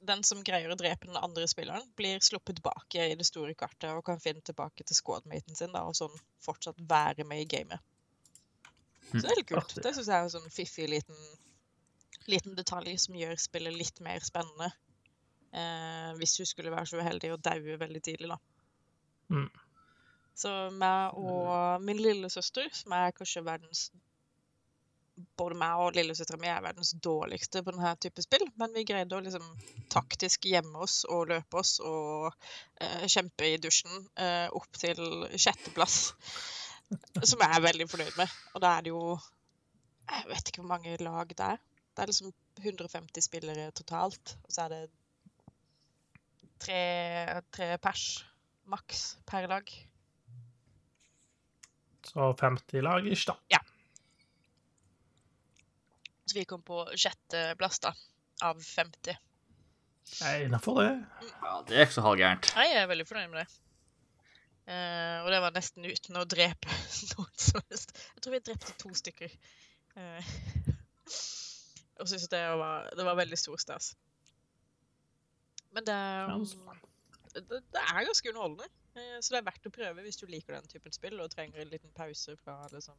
den som greier å drepe den andre spilleren, blir sluppet tilbake i det store kartet og kan finne tilbake til squadmaten sin da, og sånn fortsatt være med i gamet. Så det er litt kult. Det syns jeg er en sånn fiffig liten, liten detalj som gjør spillet litt mer spennende. Eh, hvis hun skulle være så uheldig å daue veldig tidlig, da. Mm. Så meg og min lillesøster, som er kanskje verdens Både meg og lillesøstera mi er verdens dårligste på denne type spill, men vi greide å liksom taktisk gjemme oss og løpe oss og eh, kjempe i dusjen eh, opp til sjetteplass. Som jeg er veldig fornøyd med. Og da er det jo Jeg vet ikke hvor mange lag det er. Det er liksom 150 spillere totalt, og så er det tre, tre pers maks per lag. Så 50 lag ish, da. Ja. Så vi kom på sjetteplass, da, av 50. Jeg er innafor det. Ja, det er ikke så halvgærent. Jeg er veldig fornøyd med det. Uh, og det var nesten uten å drepe <laughs> noen som helst. Jeg tror vi drepte to stykker. Eh, <laughs> og syntes det var, det var veldig stor stas. Men det, det, det er ganske underholdende. Eh, Så det er verdt å prøve hvis du liker den typen spill og trenger en liten pause fra liksom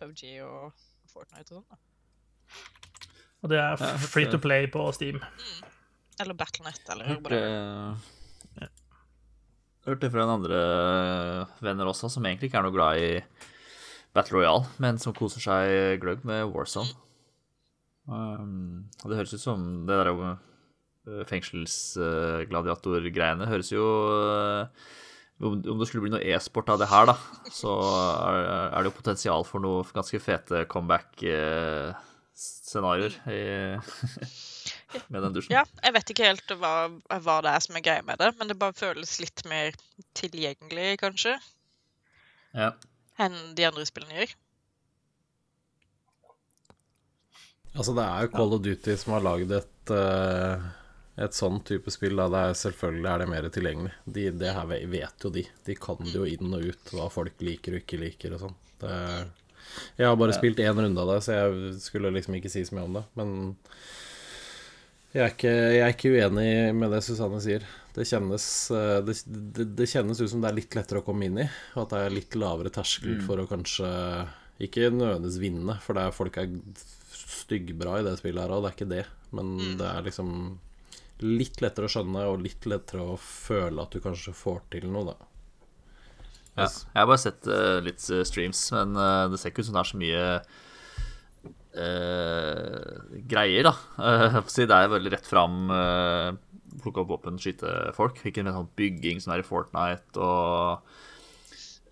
PubG og Fortnite og sånn. da. Og det er free to play på Steam. Eller Battlenet, eller Hørte, whatever. hørte fra en andre venner også, som egentlig ikke er noe glad i Battle Royale, men som koser seg gløgg med Warzone. Um, og det høres ut som det der uh, fengselsgladiatorgreiene høres jo uh, om, om det skulle bli noe e-sport av det her, da, så er, er det jo potensial for noe ganske fete comeback-scenarioer <laughs> med den dusjen. Ja, jeg vet ikke helt hva, hva det er som er greia med det, men det bare føles litt mer tilgjengelig, kanskje, Ja. enn de andre spillene gjør. Altså, det er jo Call of Duty som har lagd et eh, et sånn type spill. Da. Er, selvfølgelig er det mer tilgjengelig. De, det her vet jo de. De kan jo inn og ut, hva folk liker og ikke liker og sånn. Jeg har bare Ja. spilt én runde av det, så jeg skulle liksom ikke si så mye om det. Men jeg er ikke, jeg er ikke uenig med det Susanne sier. Det kjennes, eh, det, det, det kjennes ut som det er litt lettere å komme inn i, og at det er litt lavere terskel for å kanskje Ikke nødvendigvis vinne, for det er, folk er styggbra i det spillet her òg, det er ikke det. Men det er liksom litt lettere å skjønne, og litt lettere å føle at du kanskje får til noe, da. Ja. Jeg har bare sett uh, litt eh, streams, men uh, det ser ikke ut som det er så mye uh, greier, da. <laughs> Eh, si det er veldig rett fram. Uh, plukke opp våpen, skyte folk. Ikke en sånn bygging som er i Fortnite, og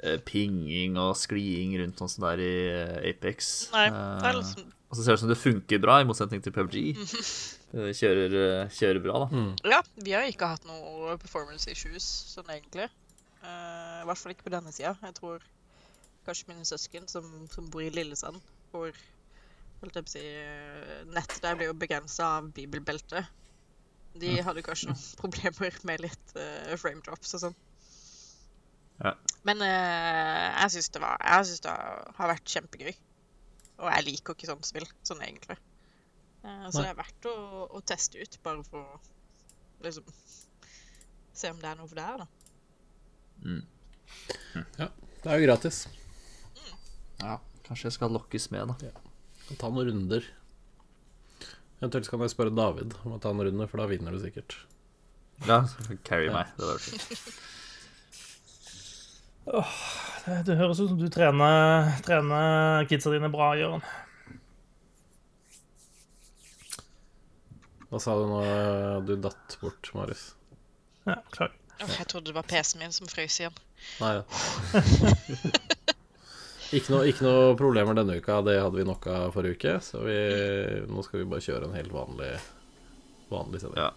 eh, pinging og skliing rundt sånn som det er i Apex. Nei, det er liksom og så ser det ut som det funker bra, i motsetning til PubG. <laughs> Eh, Kjører, eh, kjører bra, da. Ja, vi har ikke hatt noe performance issues sånn egentlig. Uh, I hvert fall ikke på denne sida. Jeg tror kanskje mine søsken som, som bor i Lillesand, hvor holdt jeg på å si, nettet der blir jo begrensa av bibelbeltet. De hadde kanskje noen <laughs> problemer med litt uh, frame drops og sånn. Ja. Men uh, jeg syns det, var- jeg synes det har vært kjempegøy. Og jeg liker ikke sånn spill, sånn egentlig. Eh, så det er verdt å, å teste ut, bare for å liksom se om det er noe for deg, da. Ja, det er jo gratis. Ja, kanskje jeg skal lokkes med, da. Kan ta noen runder. Eventuelt kan jeg spørre David om å ta en runde, for da vinner du sikkert. Ja, carry meg. Det var fint. <laughs> Det, det høres ut som du trener, trener kidsa dine bra, Jørgen. Hva sa du nå? Du datt bort, Marius. Ja, klar. Jeg trodde det var PC-en min som frøs igjen. Nei, ja. <laughs> ikke, no, ikke noe problemer denne uka. Det hadde vi nok av forrige uke. Så vi, nå skal vi bare kjøre en helt vanlig, vanlig sending. Ja.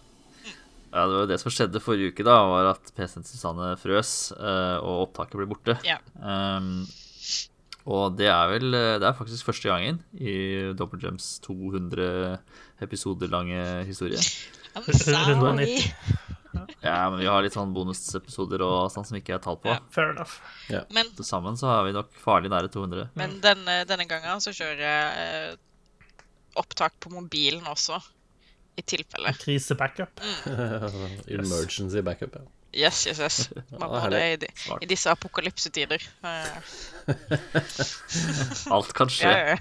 Ja, det var jo det som skjedde forrige uke, da, var at PC-en til Susanne frøs, eh, og opptaket ble borte. Ja. Um, og det er vel Det er faktisk første gangen i Double Jumps 200 episoder lange historie. I'm sorry. <laughs> Ja, men vi har litt sånn bonusepisoder og sånn som ikke er tall på. Ja. Fair enough. Men, Til sammen så har vi nok farlig nære 200. men denne, denne gangen så kjører jeg eh, opptak på mobilen også, i tilfelle. Krise-backup. <laughs> Emergency backup, ja. Yes, yes, yes. <laughs> Man må det i, de, i disse apokalypsetider. <laughs> Alt kan skje. ja, ja.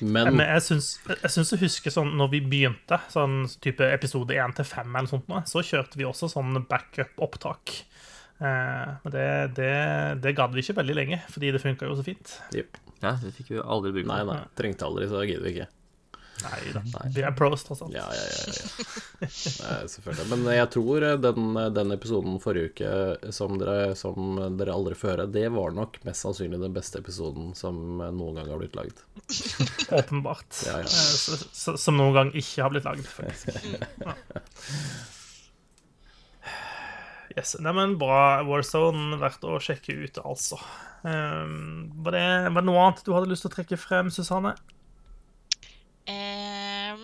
Men Men jeg syns, jeg husker å huske sånn når vi begynte, sånn type episode 1 til 5 eller sånt, så kjørte vi også sånn backup-opptak. Eh, men det, det, det gadd vi ikke veldig lenge, fordi det funka jo så fint. Yep. Ja, det fikk vi aldri bruke. Nei, nei. Trengte aldri, så gidder vi ikke. Nei da. Vi er pros, tross alt. Ja, ja, ja. ja. Nei, selvfølgelig. Men jeg tror den, den episoden forrige uke som dere, som dere aldri får høre, det var nok mest sannsynlig den beste episoden som noen gang har blitt lagd. <laughs> Åpenbart. Ja, ja. Eh, som noen gang ikke har blitt lagd. Yes. Neimen, bra. Warzone verdt å sjekke ut, altså. Um, var, det, var det noe annet du hadde lyst til å trekke frem, Susanne? Ehm,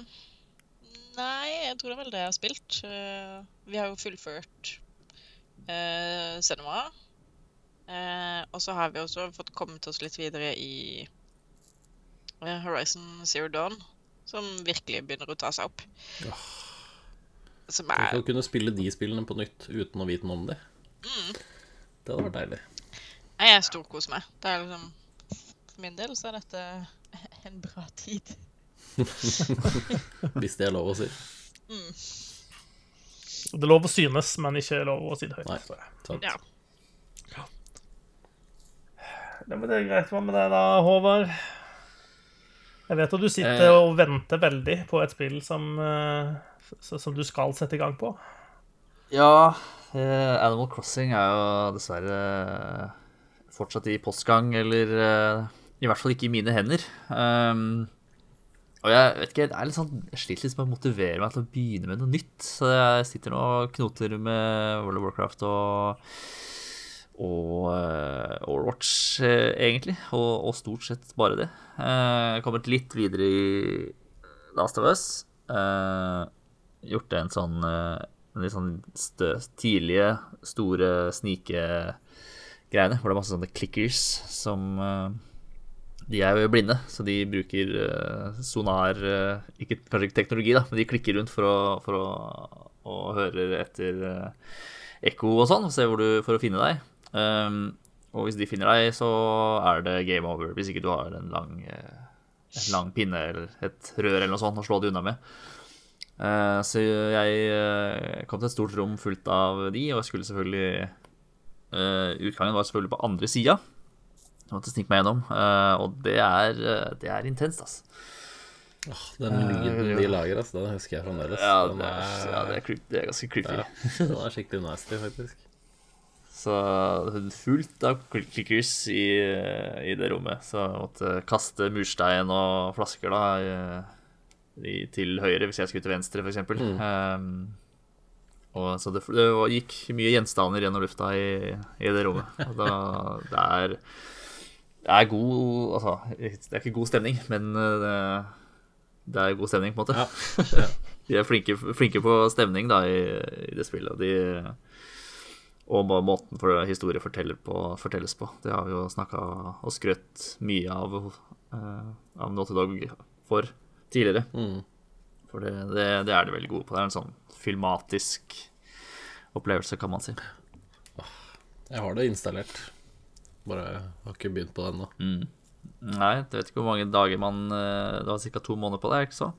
nei, jeg tror det er vel det jeg har spilt. Eh, vi har jo fullført uh, Cinema. Uh, og så har vi også fått kommet oss litt videre i Horizon Zero Dawn, som virkelig begynner å ta seg opp. Som Tenk er å kunne spille de spillene på nytt uten å vite noe om det. Det hadde vært deilig. Jeg storkoser meg. Det er liksom For min del så er dette <laughs> en bra tid. <laughs> Hvis det er lov å si. Det er lov å synes, men ikke lov å si det høyt. Nei. Sant? Ja. Det er greit. Hva med deg da, Håvard? Jeg vet at du sitter Eh. og venter veldig på et spill som, eh, som du skal sette i gang på. Ja, eh, Animal Crossing er jo dessverre fortsatt i postgang, eller eh, i hvert fall ikke i mine hender. Um, og jeg vet ikke, det er litt sånn, jeg sliter litt med å motivere meg til å begynne med noe nytt. Så jeg sitter nå og knoter med World of Warcraft og, og uh, Overwatch, uh, egentlig. Og, og stort sett bare det. Eh, Jeg har kommet litt videre i Last of Us. Uh, gjort en sånn eh, en litt sånn stø, tidlige, store snikegreiene, hvor det er masse sånne clickers som eh, De er jo blinde, så de bruker eh, sonar eh, Ikke kanskje ikke teknologi, da, men de klikker rundt for å, for å og hører etter eh, ekko og sånn, ser hvor du, for å finne deg. Um, og hvis de finner deg, så er det game over, hvis ikke du har en lang, en lang pinne eller et rør eller noe sånt å slå det unna med. Uh, så jeg kom til et stort rom fullt av de, og jeg skulle selvfølgelig uh, Utgangen var selvfølgelig på andre sida. Jeg måtte snike meg gjennom, eh, og det er, eh, det er intenst, altså. Oh, den lyden de lager, altså, den husker jeg fremdeles. Ja, det er, ja, det er, creep, det er ganske creepy. ja, <laughs> den er skikkelig nasty, faktisk. Så fullt av clickers i, i det rommet. Så jeg måtte kaste murstein og flasker da i, i, til høyre hvis jeg skulle til venstre, f.eks. Mm. Um, og så det, det gikk mye gjenstander gjennom lufta i, i det rommet. Og da, det er det er god Altså, det er ikke god stemning, men det, det er god stemning, på en måte. <laughs> Ja. De er flinke, flinke på stemning da i, i det spillet. De, og måten for historie forteller på, fortelles på. Det har vi jo snakka og skrøtt mye av, uh, av Naughty Dog for tidligere. Mm. For det, det, det er de veldig gode på. Det er en sånn filmatisk opplevelse, kan man si. Jeg har det installert. Bare har ikke begynt på det ennå. Nei, jeg vet ikke hvor mange dager man eh, Det var ca. to måneder på det, ikke så?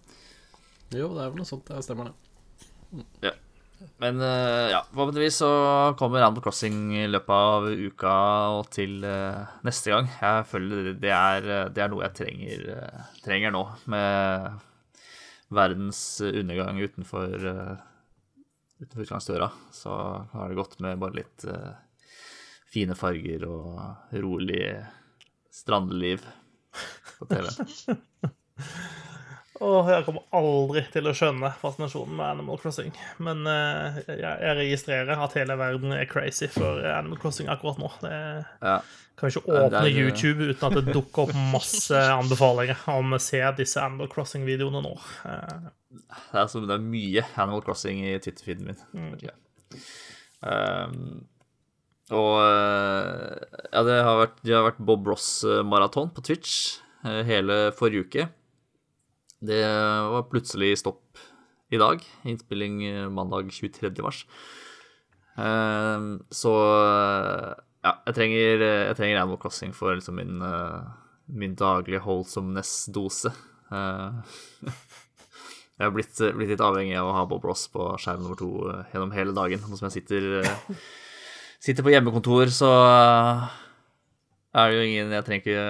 Jo, det er vel noe sånt. Det stemmer, det. Ja. Men eh, ja, forhåpentligvis så kommer Animal Crossing i løpet av uka og til eh, neste gang. Jeg føler det- er, det er noe jeg trenger, trenger nå, med verdens undergang utenfor, utenfor utgangsdøra. Så har det gått med bare litt fine farger og rolig strandliv på TV. <laughs> Og jeg kommer aldri til å skjønne fascinasjonen med Animal Crossing. Men eh, jeg, jeg registrerer at hele verden er crazy for Animal Crossing akkurat nå. Det Ja. kan ikke åpne er- YouTube uten at det dukker opp masse <laughs> anbefalinger om å se disse Animal Crossing-videoene nå. Eh, Det er, som, det er mye Animal Crossing i Twitter-feeden min. Mm. Um, og eh, ja, det har vært, det har vært Bob Ross-maraton på Twitch eh, hele forrige uke. Det var plutselig stopp i dag. Innspilling eh, mandag 23. mars. Um, så eh, ja, jeg trenger, jeg trenger Animal Crossing for liksom min, eh, min daglige wholesomeness-dose. Eh, <laughs> Jeg har blitt, blitt litt avhengig av å ha Bob Ross på skjerm nummer to eh, gjennom hele dagen. Nå som jeg sitter, eh, sitter på hjemmekontor, så eh, er det jo ingen Jeg trenger ikke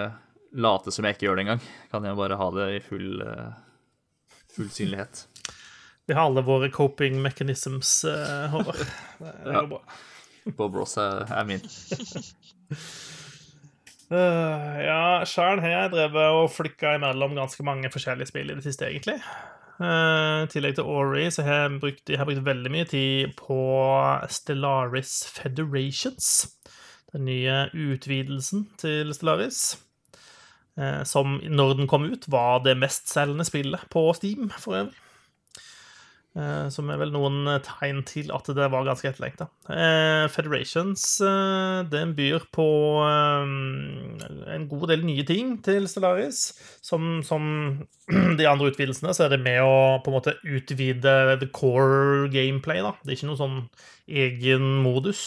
late som jeg ikke gjør det engang. Kan jeg bare ha det i full, eh, full synlighet. vi har alle våre coping mechanisms, eh, Håvard. <laughs> Det går ja. bra. Bob Ross er, er min. uh, <laughs> ja, sjøl har jeg drevet og flikka imellom ganske mange forskjellige spill i det siste, egentlig. Eh, I tillegg til Ori så har jeg brukt, jeg har brukt veldig mye tid på Stellaris Federations. Den nye utvidelsen til Stellaris. eh, som når den kom ut, var det mestselgende spillet på Steam for øvrig. Eh, Som er vel noen tegn til at det var ganske etterlengta. Eh, Federations eh, den byr på eh, en god del nye ting til Stellaris. Som, som <clears throat> de andre utvidelsene, så er det med å på en måte utvide the core gameplay. da. Det er ikke noen sånn egen modus.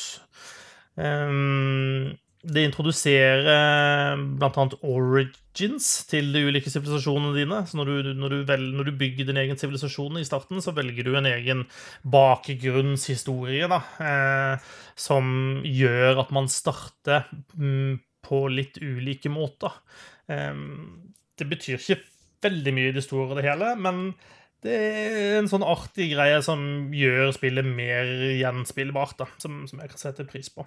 Um, det introduserer bl.a. origins til de ulike sivilisasjonene dine. Så når du, når, du vel, når du, bygger din egen sivilisasjon i starten, så velger du en egen bakgrunnshistorie da, eh, som gjør at man starter mm, på litt ulike måter. Eh, det betyr ikke veldig mye i det store og det hele, men det er en sånn artig greie som gjør spillet mer gjenspillbart, da, som, som jeg kan sette pris på.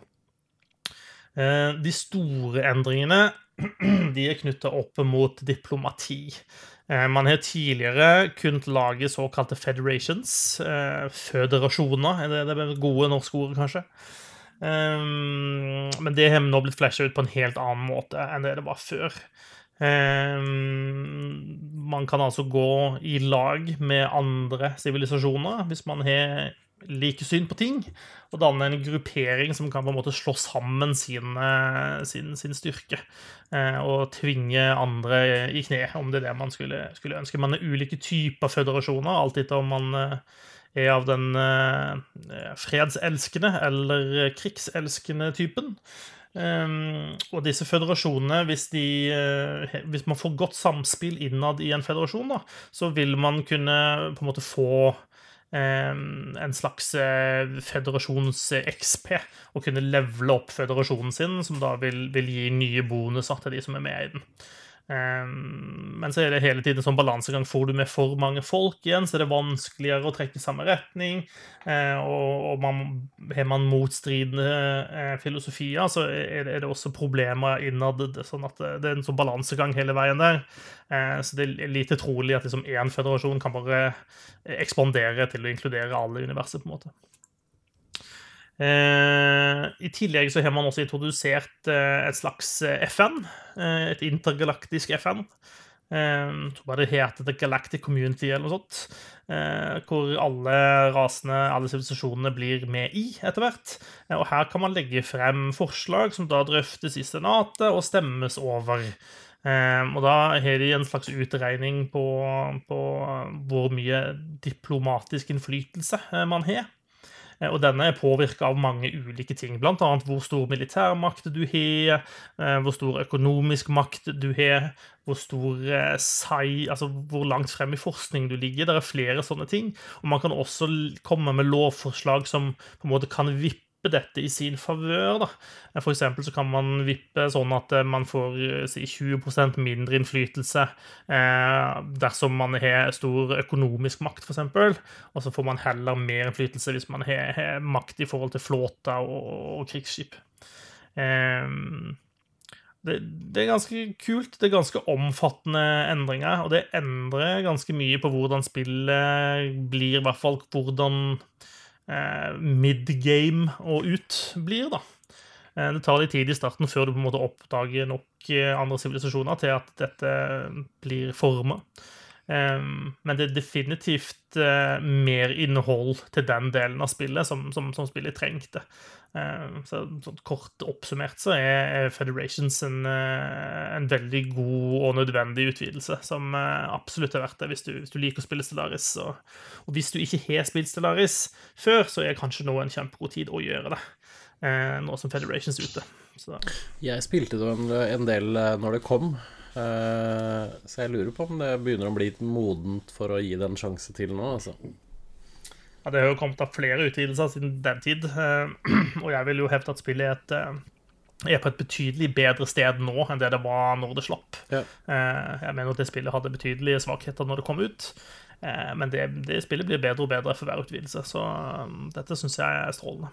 Eh, de store endringene <clears throat> de er knytta opp mot diplomati. Eh, man har tidligere kunnet lage såkalte federations. Eh, føderasjoner er det det gode norske ordet, kanskje. Men det har nå blitt flasha ut på en helt annen måte enn det det var før. Man kan altså gå i lag med andre sivilisasjoner hvis man har like syn på ting, og danne en gruppering som kan på en måte slå sammen sin, eh, sin, sin styrke. Eh, og tvinge andre i kne, om det er det man skulle, skulle ønske. Man er ulike typer føderasjoner, alt etter om man eh, er av den fredselskende eller krigselskende typen. Um, og disse føderasjonene, hvis, de, uh, hvis, man får godt samspill innad i en føderasjon, da, så vil man kunne på en måte få en slags eh, føderasjons-XP, og kunne levele opp føderasjonen sin, som da vil, vil, gi nye bonuser til de som er med i den. Men så er det hele tiden sånn balansegang. Får du med for mange folk igjen, så er det vanskeligere å trekke i samme retning. Eh, og har man motstridende eh, filosofier, så er det også problemer innad. sånn at Det er en sånn balansegang hele veien der. Eh, så det er lite trolig at liksom én føderasjon kan bare ekspandere til å inkludere alle i universet. på en måte. Eh, I tillegg så har man også introdusert eh, et slags FN. Et intergalaktisk FN. Jeg tror bare det heter The Galactic Community eller noe sånt. Hvor alle rasene, alle sivilisasjonene, blir med i etter hvert. Og her kan man legge frem forslag som da drøftes i Senatet og stemmes over. Og da har de en slags utregning på, på hvor mye diplomatisk innflytelse eh, man har. Eh, og denne er påvirka av mange ulike ting, bl.a. hvor stor militærmakt du har, eh, hvor stor økonomisk makt du har, hvor stor sei, altså hvor langt frem i forskning du ligger. Det er flere sånne ting. Og man kan også komme med lovforslag som på en måte kan vippe vippe dette i sin favør. For eksempel så kan man vippe sånn at eh, man får eh, si, 20% mindre innflytelse eh, dersom man har stor økonomisk makt, f.eks. Og så får man heller mer innflytelse hvis man har, makt i forhold til flåter og, og krigsskip. Eh, det, det, er ganske kult. Det er ganske omfattende endringer, og det endrer ganske mye på hvordan spillet blir, i hvert fall hvordan midgame og ut blir, da. Eh, det tar litt tid i starten før du på en måte oppdager nok eh, andre sivilisasjoner til at dette blir forma. Men det er definitivt mer innhold til den delen av spillet som, som, som spillet trengte. Så, sånn kort oppsummert så er Federations en, en, veldig god og nødvendig utvidelse, som absolutt er verdt det hvis du, hvis du liker å spille Stellaris. Og, og, hvis du ikke har spilt Stellaris før, så er kanskje nå en kjempegod tid å gjøre det. Nå som Federations er ute. Så. Jeg spilte det en del når det kom. Eh, så jeg lurer på om det begynner å bli modent for å gi det en sjanse til nå, altså. Ja, det har jo kommet av flere utvidelser siden den tid, uh, <clears throat> og jeg vil jo hevde at spillet er, et, uh er på et betydelig bedre sted nå enn det det var når det slapp. Ja. Jeg mener at det spillet hadde betydelige svakheter når det kom ut, men det, det spillet blir bedre og bedre for hver utvidelse, så dette syns jeg er strålende.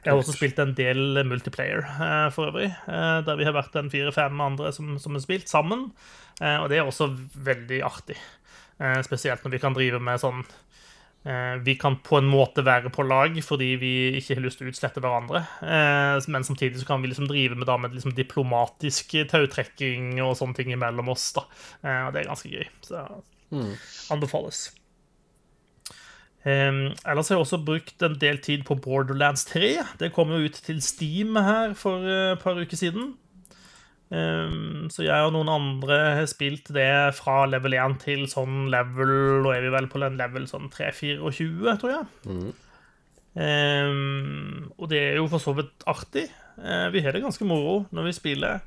Jeg har også spilt en del multiplayer eh, for øvrig, eh, der vi har vært en fire-fem andre som, som har spilt sammen. Eh, og det er også veldig artig. Spesielt når vi kan drive med sånn vi kan på en måte være på lag fordi vi ikke har lyst til å utslette hverandre. Men samtidig så kan vi liksom drive med, da, med liksom diplomatisk tautrekking og sånne ting mellom oss. da. Og det er ganske gøy. Så mm. anbefales. Um, ellers har jeg også brukt en del tid på Borderlands 3. Det kom jo ut til Steam her for uh, et par uker siden. Um, så jeg og noen andre har spilt det fra level 1 til sånn level Nå er vi vel på en level sånn 3-24, tror jeg. Mm. Um, og det er jo for så vidt artig. Uh, vi har det ganske moro når vi spiller.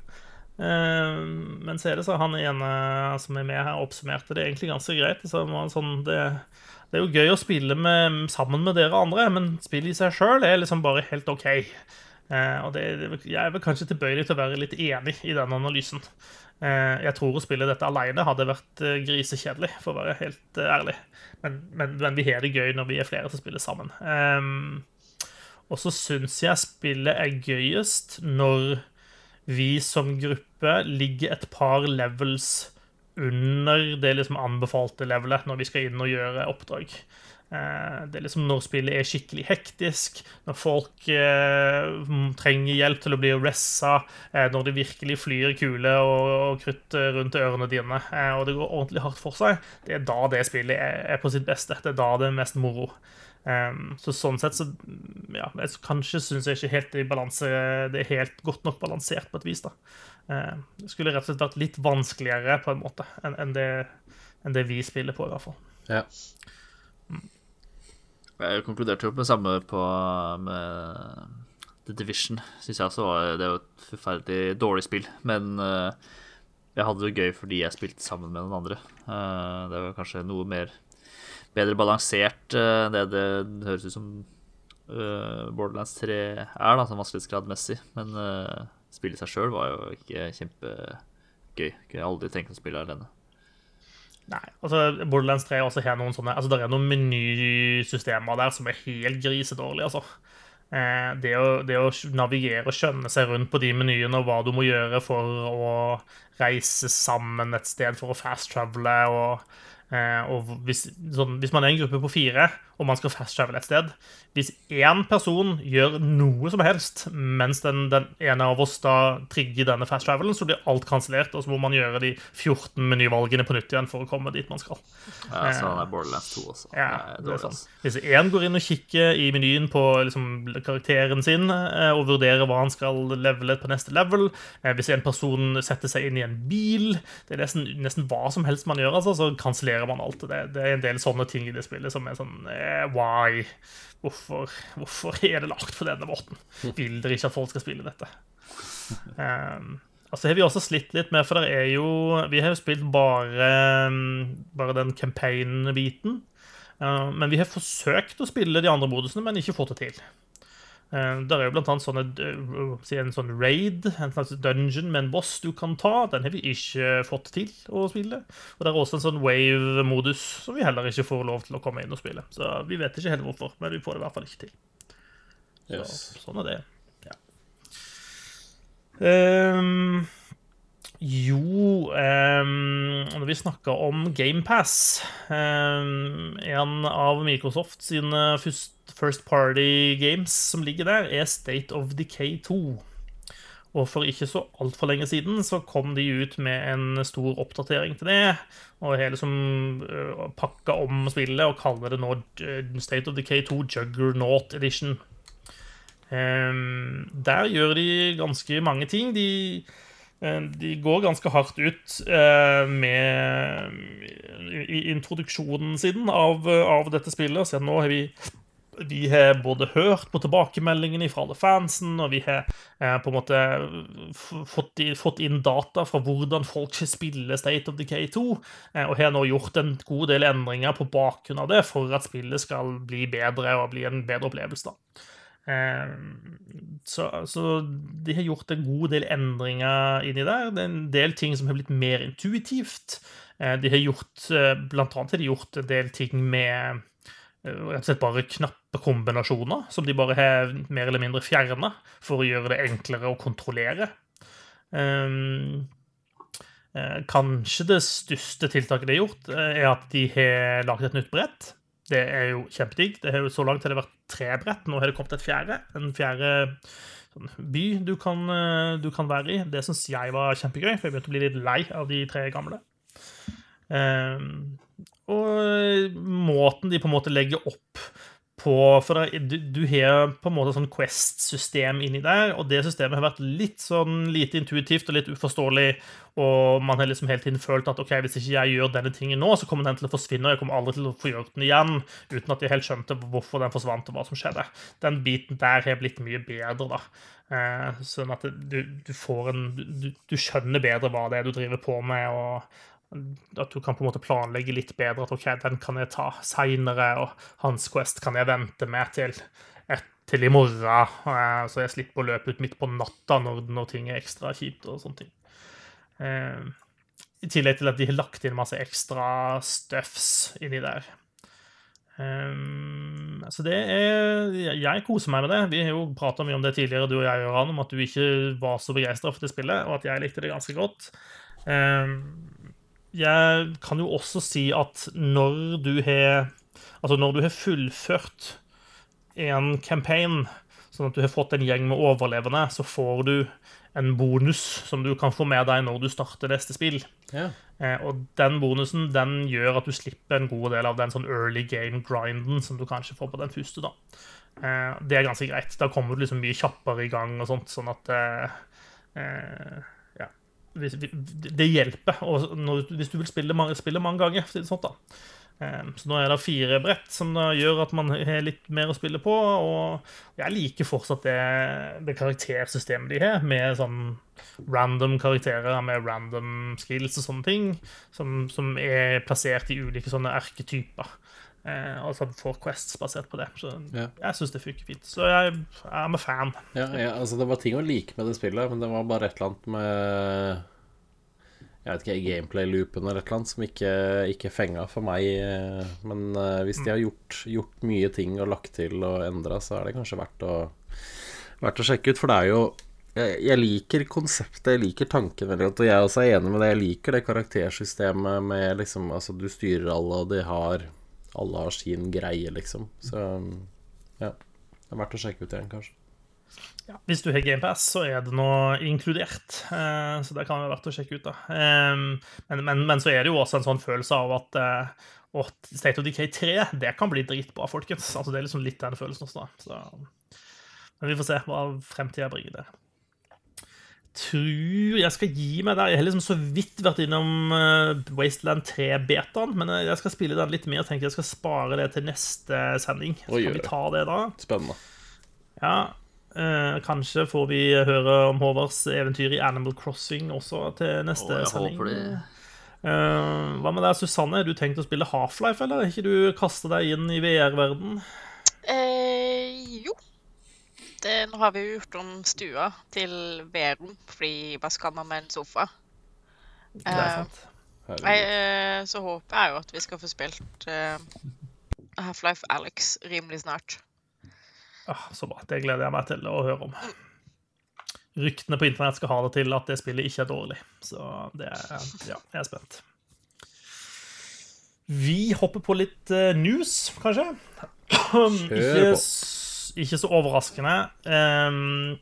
Um, men så er det så han ene som er med her, oppsummerte det egentlig ganske greit. Så sånn, det, det, er jo gøy å spille med, sammen med dere andre, men spill i seg sjøl er liksom bare helt OK. Eh, og det, jeg er vel kanskje tilbøyelig til å være litt enig i den analysen. Eh, jeg tror å spille dette alene hadde vært grisekjedelig, for å være helt ærlig. Men, men, men vi har det gøy når vi er flere som spiller sammen. Um, og så syns jeg spillet er gøyest når vi som gruppe ligger et par levels under det liksom anbefalte levelet når vi skal inn og gjøre oppdrag. Eh, det er liksom når spillet er skikkelig hektisk, når folk eh, trenger hjelp til å bli ressa, eh, når det virkelig flyr kuler og, og, krutt rundt ørene dine, eh, og det går ordentlig hardt for seg, det er da det spillet er, er på sitt beste. Det er da det er mest moro. Um, så sånn sett så ja, Kanskje syns jeg ikke helt i balanse, det er helt godt nok balansert på et vis. da. Det skulle rett og slett vært litt vanskeligere på en måte enn en det, en det, vi spiller på, i hvert fall. Ja. Mm. Jeg konkluderte jo med samme på med The Division. Syns jeg også var Det er jo et forferdelig dårlig spill, men uh, jeg hadde det gøy fordi jeg spilte sammen med noen andre. Uh, det var kanskje noe mer bedre balansert enn det det høres ut som Borderlands 3 er, da, sånn vanskelighetsgradmessig. Men spillet seg sjøl var jo ikke kjempegøy. Jeg aldri tenkt å spille alene. Nei, altså Borderlands 3 også har noen sånne Altså Det er noen menysystemer der som er helt grisedårlige, altså. Eh, det å, det å, navigere og skjønne seg rundt på de menyene og hva du må gjøre for å reise sammen et sted for å fast-travele og Eh, og hvis, sånn, hvis, man er en gruppe på fire, og man skal fast-travel et sted Hvis én person gjør noe som helst mens den, den ene av oss da trigger denne fast-travelen, så blir alt kansellert, og så må man gjøre de 14 menyvalgene på nytt igjen for å komme dit man skal. Ja, så det er Borderlands 2 også. Ja, det er sånn. Hvis én går inn og kikker i menyen på liksom, karakteren sin eh, og vurderer hva han skal levele på neste level, eh, hvis en person setter seg inn i en bil Det er nesten, nesten hva som helst man gjør, altså, så kansellerer man alt. Det, det, er en del sånne ting i det spillet som er sånn eh, Why? Hvorfor, hvorfor er det lagt på denne måten? Vil dere ikke at folk skal spille dette? Um, altså har vi også slitt litt med, for det er jo Vi har jo spilt bare, bare den campaign-biten. Uh, men vi har forsøkt å spille de andre modusene, men ikke fått det til. Uh, der er jo blant annet sånne, uh, en sånn raid, en slags dungeon med en boss du kan ta. Den har vi ikke fått til å spille. Og det er også en sånn wave-modus som vi heller ikke får lov til å komme inn og spille. Så vi vet ikke helt hvorfor, men vi får det i hvert fall ikke til. Så, yes. Sånn er det. Ja. Um, jo um, Når vi snakker om GamePass um, En av Microsoft sine første First Party Games som ligger der, er State of Decay 2. Og for ikke så altfor lenge siden så kom de ut med en stor oppdatering til det. Og hele som uh, pakka om spillet og kaller det nå uh, State of Decay 2 Juggernaut Edition. Um, der gjør de ganske mange ting. De, uh, de går ganske hardt ut med introduksjonen sin av, av dette spillet. Så nå har vi vi har både hørt på tilbakemeldingene fra alle fansen, og vi har eh, på en måte fått, fått, inn data fra hvordan folk spiller State of Decay 2, eh, og har nå gjort en god del endringer på bakgrunn av det for at spillet skal bli bedre og bli en bedre opplevelse. da. Eh, så, så, de har gjort en god del endringer inni der. Det er en del ting som har blitt mer intuitivt. Eh, de har gjort, eh, Blant annet har de gjort en del ting med rett og slett bare knappekombinasjoner som de bare har mer eller mindre fjerna for å gjøre det enklere å kontrollere. Um, kanskje det største tiltaket de har gjort, eh, er at de har laget et nytt brett. Det er jo kjempedigg. Det har jo Så langt har det vært tre brett. Nå har det kommet et fjerde. En fjerde sånn, by du kan, eh, du kan, være i. Det syns jeg var kjempegøy, for jeg begynte å bli litt lei av de tre gamle. Um, og måten de på en måte legger opp på For du, du har på en måte sånn Quest-system inni der, og det systemet har vært litt sånn lite intuitivt og litt uforståelig, og man har liksom hele tiden følt at ok, hvis ikke jeg gjør denne tingen nå, så kommer den til å forsvinne, og jeg kommer aldri til å få gjort den igjen, uten at jeg helt skjønte hvorfor den forsvant, og hva som skjedde. Den biten der har blitt mye bedre, da. Eh, sånn at du, du får en du, du skjønner bedre hva det er du driver på med, og at du kan på en måte planlegge litt bedre. At OK, den kan jeg ta seinere, og Hans Quest kan jeg vente med til, til i morgen. eh, Så jeg slipper å løpe ut midt på natta når, når ting er ekstra kjipt og sånne ting. Eh, I tillegg til at de har lagt inn masse ekstra stuffs inni der. Um, så det er Jeg koser meg med det. Vi har jo prata mye om det tidligere, du og jeg, Göran, om at du ikke var så begeistra for det spillet, og at jeg likte det ganske godt. Um, jeg kan jo også si at når du har Altså, når du har fullført en campaign, sånn at du har fått en gjeng med overlevende, så får du en bonus som du kan få med deg når du starter neste spill. Ja. Eh, og den bonusen den gjør at du slipper en god del av den sånn early game-grinden som du kanskje får på den første. da. Eh, det er ganske greit. Da kommer du liksom mye kjappere i gang og sånt, sånn at eh, eh det hjelper når, hvis du vil spille mange, spille mange ganger. for det sånt da. Eh, Så nå er det fire brett som gjør at man har litt mer å spille på. Og jeg liker fortsatt det, det karaktersystemet de har, med sånn random karakterer med random skills og sånne ting, som, som er plassert i ulike sånne erketyper. Eh, altså at får quests basert på det. Så Ja. jeg syns det funker fint. Så jeg er med fan. Ja, ja, altså Det var ting å like med det spillet, men det var bare et eller annet med Jeg vet ikke, gameplay-loopen eller et eller annet som ikke, ikke fenga for meg. Men eh, hvis de har gjort, gjort mye ting og lagt til og endra, så er det kanskje verdt å, verdt å sjekke ut. For det er jo jeg, jeg liker konseptet, jeg liker tanken veldig godt, og jeg også er enig med det. Jeg liker det karaktersystemet med liksom Altså, du styrer alle, og de har Alle har sin greie, liksom. Så ja. Det er verdt å sjekke ut igjen, kanskje. Ja, hvis du har GamePass, så er det nå inkludert. Eh, så det kan være verdt å sjekke ut. da. Eh, men, men, men så er det jo også en sånn følelse av at eh, og State of Decay 3 det kan bli dritbra, folkens. Altså, det er liksom litt den følelsen også. da. Så, men vi får se hva fremtida bringer der. Tror jeg skal gi meg der. Jeg har liksom så vidt vært innom eh, Wasteland 3-betaen, men eh, jeg skal spille den litt mer. tenker Jeg skal spare det til neste sending. Så Oi, kan vi ta det da. Spennende. Ja, eh, kanskje får vi høre om Håvards eventyr i Animal Crossing også til neste oh, jeg sending. håper det. Eh, hva med deg, Susanne? Har du tenkt å spille Half-Life, eller har ikke du kastet deg inn i VR-verden? Eh. Det, nå har vi jo gjort om stua til vedrom, fordi hva skal man med en sofa? Det er Eh, sant. Herregud. eh, så håper jeg jo at vi skal få spilt uh, Half-Life Alex rimelig snart. Ah, så bra. Det gleder jeg meg til å høre om. Ryktene på internett skal ha det til at det spillet ikke er dårlig. Så det er, ja, jeg er spent. Vi hopper på litt eh, news, kanskje. ikke, på. Ikke så overraskende. Ehm,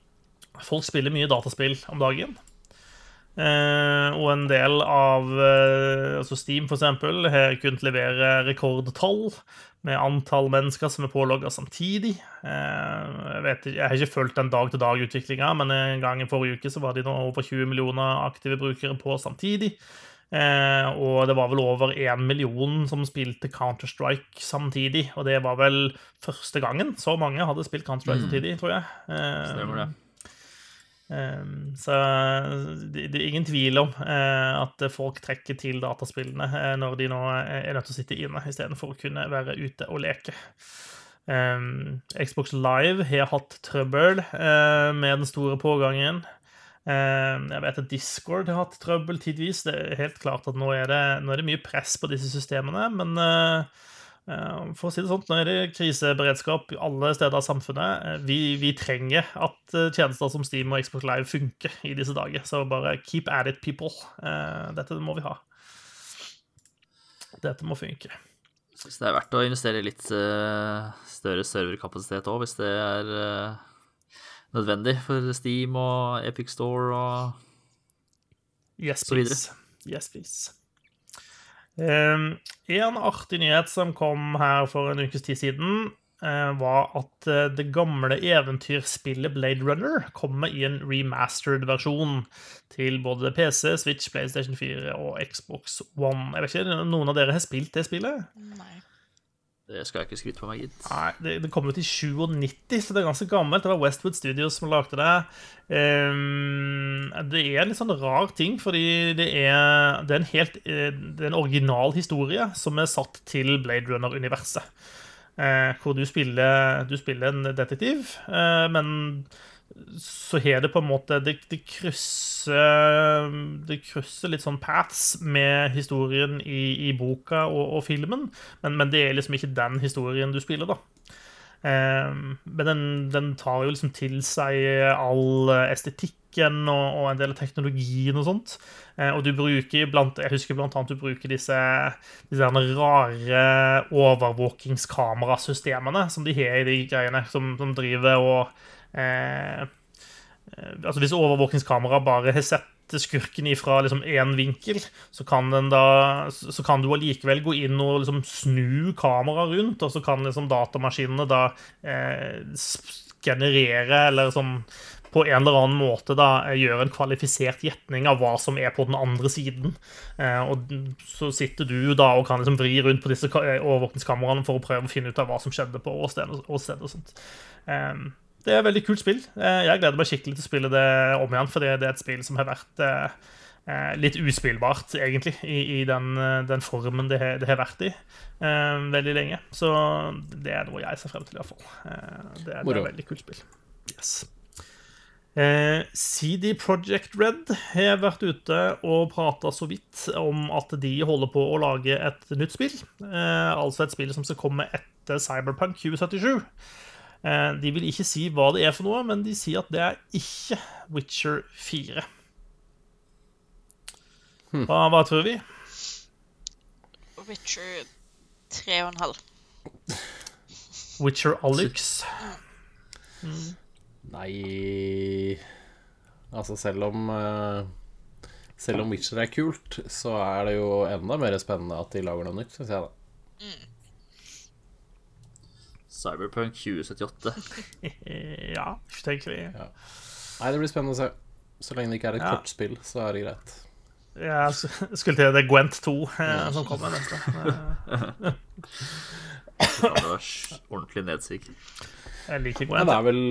folk spiller mye dataspill om dagen. Eh, og en del av eh, altså Steam, for eksempel, har kunnet levere rekordtall med antall mennesker som er pålogga samtidig. Eh, jeg, vet, jeg har ikke fulgt den dag-til-dag-utviklinga, men en gang i forrige uke så var det nå over 20 millioner aktive brukere på samtidig. Eh, og det var vel over én million som spilte Counter-Strike samtidig. Og det var vel første gangen så mange hadde spilt Counter-Strike Mm. samtidig, tror jeg. Stemmer det. Um, så det, det er ingen tvil om eh, at folk trekker til dataspillene eh, når de nå er nødt til å sitte inne istedenfor å kunne være ute og leke. Um, Xbox Live har hatt trøbbel eh, med den store pågangen. Um, jeg vet at Discord har hatt trøbbel tidvis. Det er helt klart at nå er det, nå er det mye press på disse systemene, men eh, Eh, For å si det sånn, nå er det kriseberedskap alle steder av samfunnet. Eh, Vi, vi trenger at tjenester som Steam og Xbox Live funker i disse dager. Så bare keep at it, people. Dette må vi ha. Dette må funke. Så det er verdt å investere litt større serverkapasitet òg, hvis det er nødvendig for Steam og Epic Store og Yes, Så videre. Yes, please. Um, en artig nyhet som kom her for en ukes tid siden. uh, var at eh, det gamle eventyrspillet Blade Runner kommer i en remastered versjon til både PC, Switch, PlayStation 4 og Xbox One. Jeg vet ikke, Noen av dere har spilt det spillet? Nei. Det skal jeg ikke skryte på meg, gitt. Nei, det, det kom ut i 97, så det er ganske gammelt. Det var Westwood Studios som lagde det. Um, det er en litt sånn rar ting, fordi det er, det er en helt eh, Det er en original historie som er satt til Blade Runner-universet. Uh, hvor du spiller, du spiller en detektiv, uh, men så har det på en måte Det, det krysser Det krysser litt sånn paths med historien i, i boka og, og filmen, men, men, det er liksom ikke den historien du spiller, da. Eh, men den, den, tar jo liksom til seg all estetikken og, og en del av teknologien og sånt. Eh, og du bruker blant Jeg husker blant annet du bruker disse, disse rare overvåkingskamerasystemene som de har i de greiene, som, som driver og Eh, eh, altså Hvis overvåkningskamera bare har sett skurken ifra liksom vinkel, så kan, da, så kan du allikevel gå inn og liksom snu kameraet rundt, og så kan liksom datamaskinene da eh, generere eller sånn på en eller annen måte da gjøre en kvalifisert gjetning av hva som er på den andre siden. Eh, og så sitter du da og kan liksom vri rundt på disse overvåkningskameraene for å prøve å finne ut av hva som skjedde på åstedet og, sånt. Eh, det er et veldig kult spill. Eh, jeg gleder meg skikkelig til å spille det om igjen, for det er et spill som har vært eh, eh, litt uspillbart, egentlig, i, den, den, formen det har, det har vært i veldig lenge. Så det er noe jeg ser frem til, iallfall. Det, det er et veldig kult spill. Yes. CD Project Red har vært ute og prata så vidt om at de holder på å lage et nytt spill. altså et spill som skal komme etter Cyberpunk 2077. Eh, de vil ikke si hva det er for noe, men de sier at det er ikke Witcher 4. Hm. Hva, hva tror vi? Witcher 3,5. Witcher Alex. Mm. Nei Altså, selv om uh, Selv om Witcher er kult, så er det jo enda mer spennende at de lager noe nytt, syns jeg, da. Mm. Cyberpunk 2078. <laughs> ja, tenker vi. Ja. Nei, det blir spennende å se. Så lenge det ikke er et ja. kortspill, så er det greit. Ja, <laughs> skulle til det Gwent 2 eh, som kommer neste. <laughs> det var ordentlig nedsig. Jeg liker Gwent. Det, vel,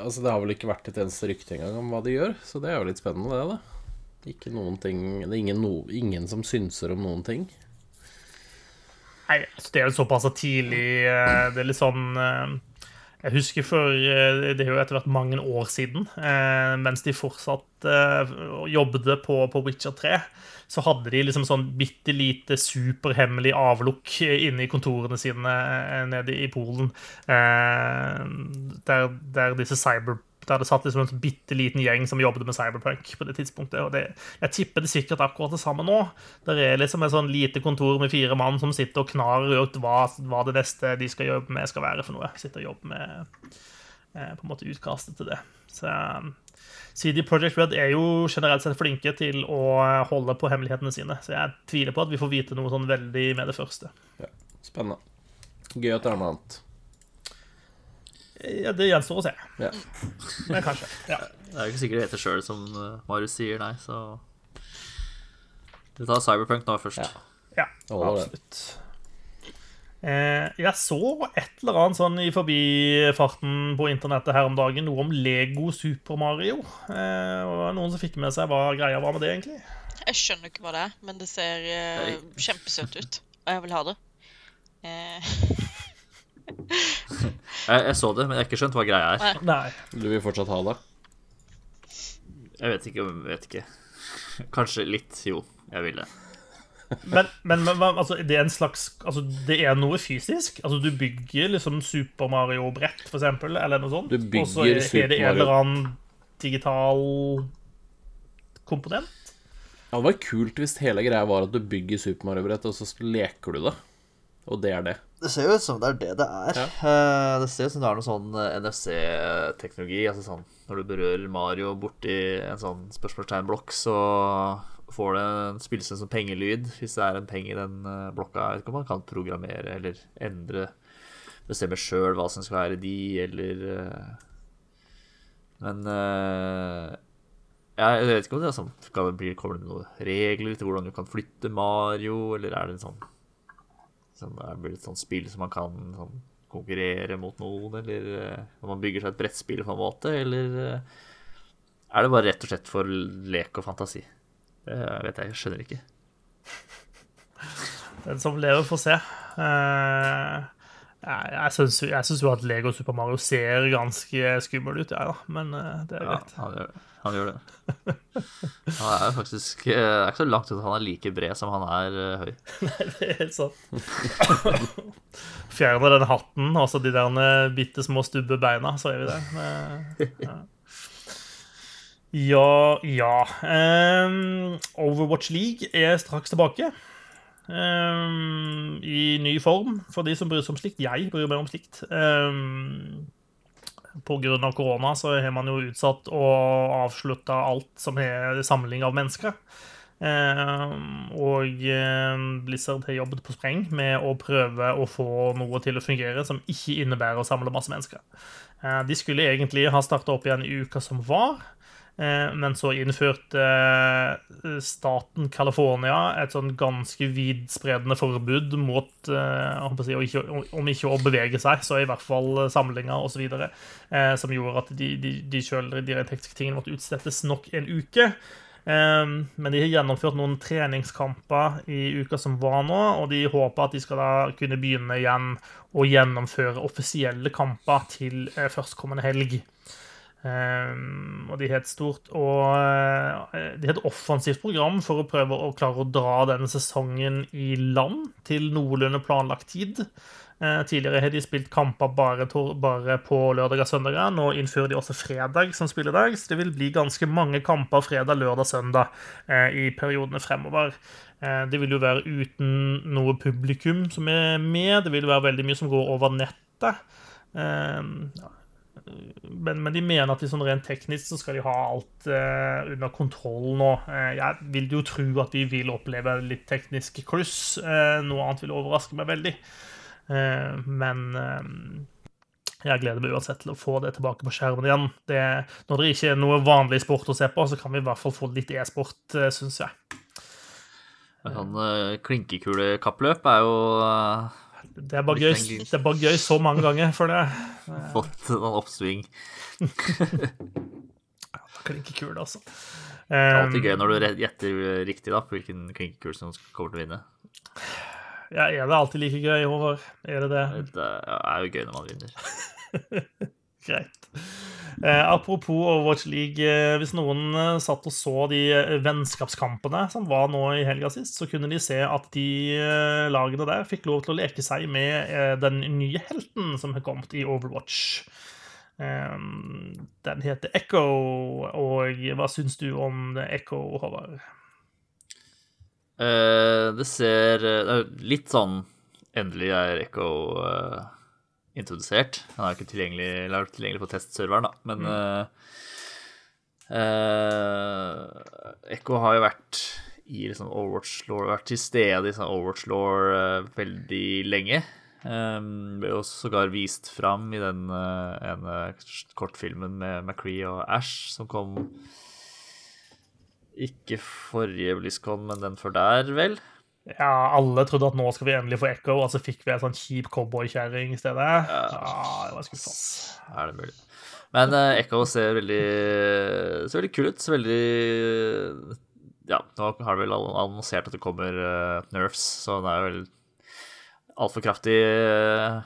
altså, det, har vel ikke vært et eneste rykte engang om hva de gjør, så det er jo litt spennende, det. da Ikke noen ting Det er ingen, no, ingen som synser om noen ting. Nei, altså, det er jo såpass tidlig. Eh, det er litt sånn eh, Jeg husker før eh, Det er jo etter hvert mange år siden, mens de fortsatt jobbet på, på Witcher 3, så hadde de liksom sånn bitte lite superhemmelig avlukk inne i kontorene sine nede i Polen, der, der disse cyber der det satt liksom en sånn bitte liten gjeng som jobbet med Cyberpunk på det tidspunktet. og det, Jeg tipper det sikkert akkurat det samme nå. Der er liksom et sånn lite kontor med fire mann som sitter og knarer ut hva, hva, det neste de skal jobbe med, skal være for noe. Sitter og jobber med eh, på en måte utkastet til det. Så um, CD Project Red er jo generelt sett flinke til å holde på hemmelighetene sine. Så jeg tviler på at vi får vite noe sånn veldig med det første. Ja, Spennende. Gøy at det er noe annet. Ja, det gjenstår å se. Ja. Men kanskje. Ja. Det er jo ikke sikkert det heter sjøl, som eh, Marius sier, nei, så Vi tar Cyberpunk nå først. Ja, ja absolutt. Eh, jeg så et eller annet sånn i forbifarten på internettet her om dagen, noe om Lego Super Mario. Eh, og noen som fikk med seg hva greia var med det, egentlig? Jeg skjønner ikke hva det er, men det ser kjempesøtt ut, og jeg vil ha det. Eh. <laughs> jeg, jeg, så det, men jeg har ikke skjønt hva greia er. Nei. Du vil fortsatt ha det? Jeg vet ikke. vet ikke. Kanskje litt. Jo, jeg vil det. Men, men, men altså, det er en slags Altså, det er noe fysisk? Altså, du bygger liksom Super Mario-brett, for eksempel, eller noe sånt? Og så er, er det en eller annen digital komponent? Ja, det var kult hvis hele greia var at du bygger Super Mario-brett, og så leker du det. Og det er det. Det ser jo ut som det er det det er. Ja. Uh, det ser ut som det er noe sånn eh, NFC-teknologi. Altså sånn når du berører Mario borti en sånn spørsmålstegnblokk, så får det en spilles som pengelyd hvis det er en penge i den eh, blokka. Jeg vet ikke om man kan programmere eller endre bestemmer sjøl hva som skal være de, eller eh, Men eh, jeg vet ikke om det er sånn Kommer det noen regler til hvordan du kan flytte Mario, eller er det en sånn, sånn er det et sånt spill som man kan sånn, konkurrere mot noen, eller eh, når man bygger seg et brettspill på en måte, eller eh, er det bare rett og slett for lek og fantasi? Det vet jeg, jeg skjønner ikke. <laughs> Den som lever, får se. Eh, jeg syns jo- jeg syns jo at Lego Super Mario ser ganske skummel ut, jeg, da. Men eh, det er Ja, greit. gjør det. Han gjør det. <laughs> Han er jo faktisk eh, Det er ikke så langt ut at han er like bred som han er høy. <laughs> Nei, Det er helt sant. <laughs> Fjerner den hatten, altså de der eh, bitte små stubbe beina, så er vi. Eh, Ja, ja. Overwatch League er straks tilbake. I ny form, for de som bryr seg om slikt. Jeg bryr meg om slikt. Um, Pga. korona så har man jo utsatt og avslutta alt som er samling av mennesker. Eh, og eh, Blizzard har jobbet på spreng med å prøve å få noe til å fungere som ikke innebærer å samle masse mennesker. Eh, de skulle egentlig ha starta opp igjen i uka som var, men så innførte eh, staten California et sånn ganske vidspredende forbud mot eh, si, om ikke å bevege seg, så i hvert fall samlinger osv., eh, som gjorde at de, de, de tekniske tingene måtte utsettes nok en uke. Men de har gjennomført noen treningskamper i uka som var nå, og de håper at de skal da kunne begynne igjen å gjennomføre offisielle kamper til eh, førstkommende helg. Um, og de har et stort og eh, De har et offensivt program for å prøve å klare å dra denne sesongen i land til noenlunde planlagt tid. Uh, tidligere har de spilt kamper bare, bare på lørdag og søndag. Nå innfører de også fredag som spilledag, så det vil bli ganske mange kamper fredag, lørdag, søndag uh, i periodene fremover. Det vil jo være uten noe publikum som er med. Det vil være veldig mye som går over nettet. Uh. Men, men de mener at de sånn rent teknisk så skal de ha alt eh, under kontroll nå. Eh, jeg vil jo tro at de vil oppleve litt teknisk kluss. Eh, noe annet vil overraske meg veldig. Men jeg gleder meg uansett til å få det tilbake på skjermen igjen. Det, når det ikke er noe vanlig sport å se på, så kan vi i hvert fall få litt e-sport, uh, syns jeg. Sånn uh, klinkekulekappløp er jo Det er, gøy, det er bare gøy så mange ganger føler jeg. <laughs> fått noen oppsving. <laughs> klinkekul, altså. Det er alltid Um, gøy når du gjetter riktig da, på hvilken klinkekul som kommer til å vinne. ja, er det alltid like gøy, Håvard? Er det det? Det er jo gøy når man vinner. <laughs> Greit. Eh, apropos Overwatch League. Eh, hvis noen eh, satt og så de vennskapskampene som var nå i helga sist, så kunne de se at de lagene der fikk lov til å leke seg med den nye helten som har kommet i Overwatch. Den heter Echo, og hva syns du om Echo, Håvard? Uh, det ser uh, litt sånn Endelig er Echo eh, introdusert. Han er ikke tilgjengelig, eller er tilgjengelig på testserveren, da, men eh, uh, Echo har jo vært i liksom Overwatch Law, vært til stede i sånn Overwatch Law uh, veldig lenge. Um, ble jo sågar vist fram i den uh, ene kortfilmen med McCree og Ash som kom ikke forrige BlizzCon, men den før der, vel? Ja, alle trodde at nå skal vi endelig få Echo, og så fikk vi en sånn kjip cowboykjerring i stedet. Ja, det var skuffende. Er det mulig? Men uh, Echo ser veldig, ser veldig kul ut. Ser veldig Ja, nå har de vel annonsert at det kommer uh, nerfs, så den er jo vel altfor kraftig uh,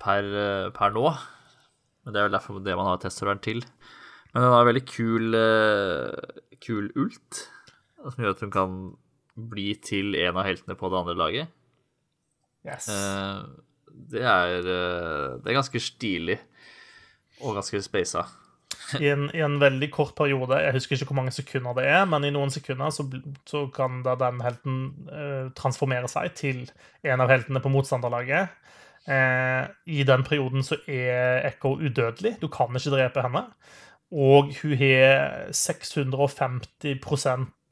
per, per nå. Men det er vel derfor det man har testserveren til. Men den har veldig kul, kul ult, som gjør at hun kan bli til en av heltene på det andre laget. Yes. Eh, det er, eh, det er ganske stilig og ganske speisa. I en, I en veldig kort periode, jeg husker ikke hvor mange sekunder det er, men i noen sekunder så, så kan da den helten eh, transformere seg til en av heltene på motstanderlaget. Eh, I den perioden så er Echo udødelig. Du kan ikke drepe henne. Og hun har 650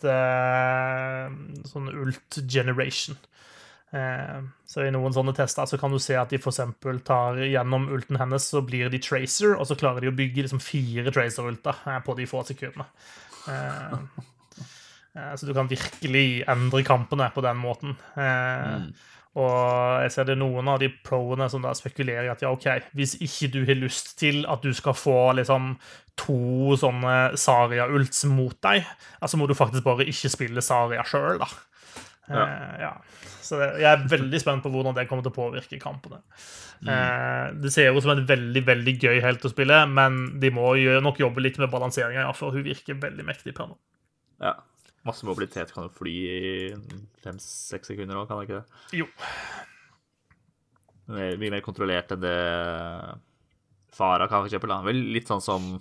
eh, sånn ult generation. Eh, så i noen sånne tester så kan du se at de f.eks. tar gjennom ulten hennes, så blir de tracer, og så klarer de å bygge liksom fire tracer-ulter eh, på de få sekundene. <laughs> Så du kan virkelig endre kampene på den måten. Eh, Og jeg ser det er noen av de proene som da spekulerer i at ja, OK, hvis ikke du har lyst til at du skal få liksom to sånne Saria-ults mot deg, altså må du faktisk bare ikke spille Saria sjøl, da. Ja. Eh, ja. Så det, jeg er veldig spent på hvordan det kommer til å påvirke kampene. Eh, det ser ut som en veldig veldig gøy helt å spille, men de må jo nok jobbe litt med balanseringa, ja, for hun virker veldig mektig per nå. Ja. Masse mobilitet kan jo fly i fem-seks sekunder òg, kan det ikke det? Jo. Det Mye mer kontrollert enn det Farah kan, for eksempel. da. Vel litt sånn som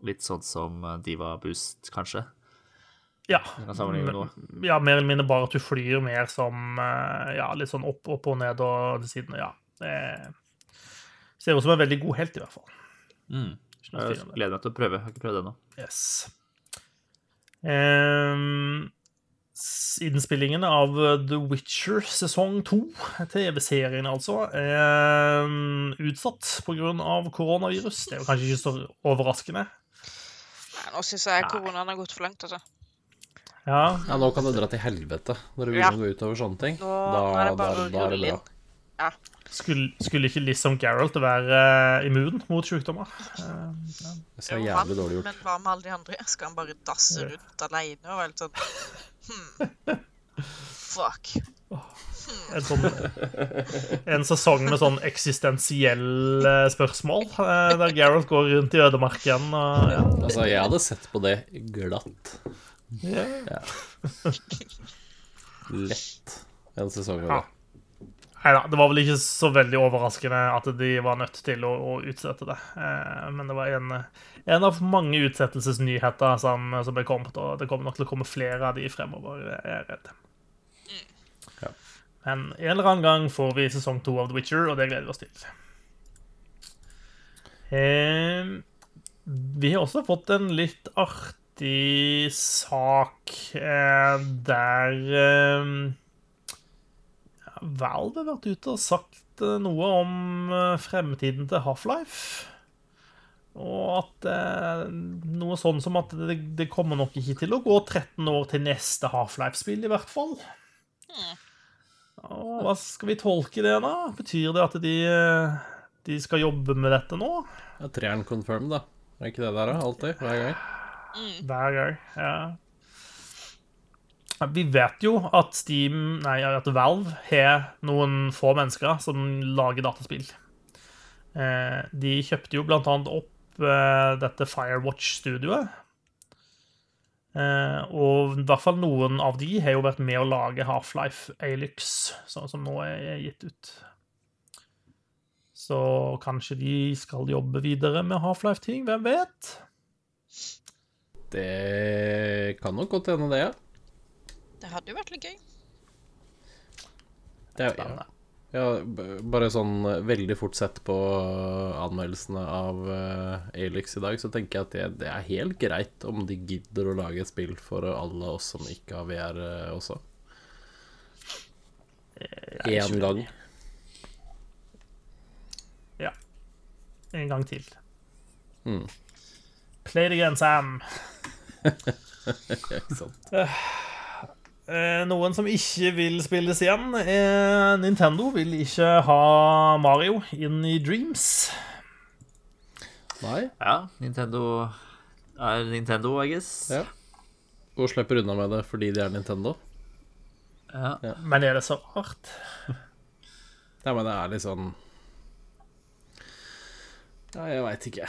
Litt sånn som Diva Boost, kanskje. Ja. Ja, mer eller mindre bare at du flyr mer som eh, Ja, litt sånn opp, opp og ned og til siden. Ja. Det ser ut som en veldig god helt, i hvert fall. Mm. Jeg gleder meg til å prøve. Jeg har ikke prøvd det ennå. Yes. Ehm, innspillingen av The Witcher sesong to, TV-serien altså, er um, utsatt pga. koronavirus. Det er jo kanskje ikke så overraskende. Nei, nå syns jeg koronaen har gått for langt, altså. Ja, Ja, nå kan det dra til helvete når det Ja. begynner å gå utover sånne ting. Nå, Da, nå er det bare da, å da er det rulle bra. inn. Ja. Skulle, skulle ikke liksom Geralt være eh, immun mot sykdommer? Eh, Det ser jævlig dårlig gjort. Men hva med alle de andre? Skal han bare dasse rundt alene og være litt sånn hmm. Fuck. en, sånn, en sesong med sånn eksistensielle spørsmål, eh, der Geralt går rundt i ødemarken og ja. Altså, jeg hadde sett på det glatt. ja. Lett. En sesong med av det. Nei da, det var vel ikke så veldig overraskende at de var nødt til å, å utsette det. Eh, men det var en, en av mange utsettelsesnyheter som, som ble kommet, og det kommer nok til å komme flere av de fremover, er jeg redd. Ja. Men en eller annen gang får vi sesong to av The Witcher, og det gleder vi oss til. Eh, vi har også fått en litt artig sak eh, der eh, Valve har vært ute og sagt eh, noe om eh, fremtiden til Half-Life. Og at eh, noe sånn som at det, det kommer nok ikke til å gå 13 år til neste Half-Life-spill, i hvert fall. Og hva skal vi tolke det, da? Betyr det at de, eh, de skal jobbe med dette nå? Ja, treeren confirm, da. Er ikke det der, da? Alltid? Hver gang? Hver gang. Ja. Vi vet jo at Steam, nei, at Valve har noen få mennesker som lager dataspill. Eh, De kjøpte jo blant annet opp eh, dette Firewatch-studioet. Eh, Og i hvert fall noen av de har jo vært med å lage Half-Life Alyx, sånn som nå er gitt ut. Så kanskje de skal jobbe videre med Half-Life-ting, hvem vet? Det kan nok godt hende, det, ja. Det hadde jo vært litt gøy. Det er, spennende. ja. Bare sånn eh, veldig fort sett på anmeldelsene av uh, Alix i dag, så tenker jeg at det, det er helt greit om de gidder å lage et spill for alle oss som ikke har VR uh, også. Én gang. Ja. En gang til. Mm. Play it again, Sam. <laughs> Ikke sant? Eh, noen som ikke vil spilles igjen, er Nintendo vil ikke ha Mario inn i Dreams. Nei? Ja, Nintendo er Nintendo, I guess. Ja. Og slipper unna med det fordi de er Nintendo. Ja. Men er det så rart? Ja, men det er litt sånn Ja, jeg veit ikke.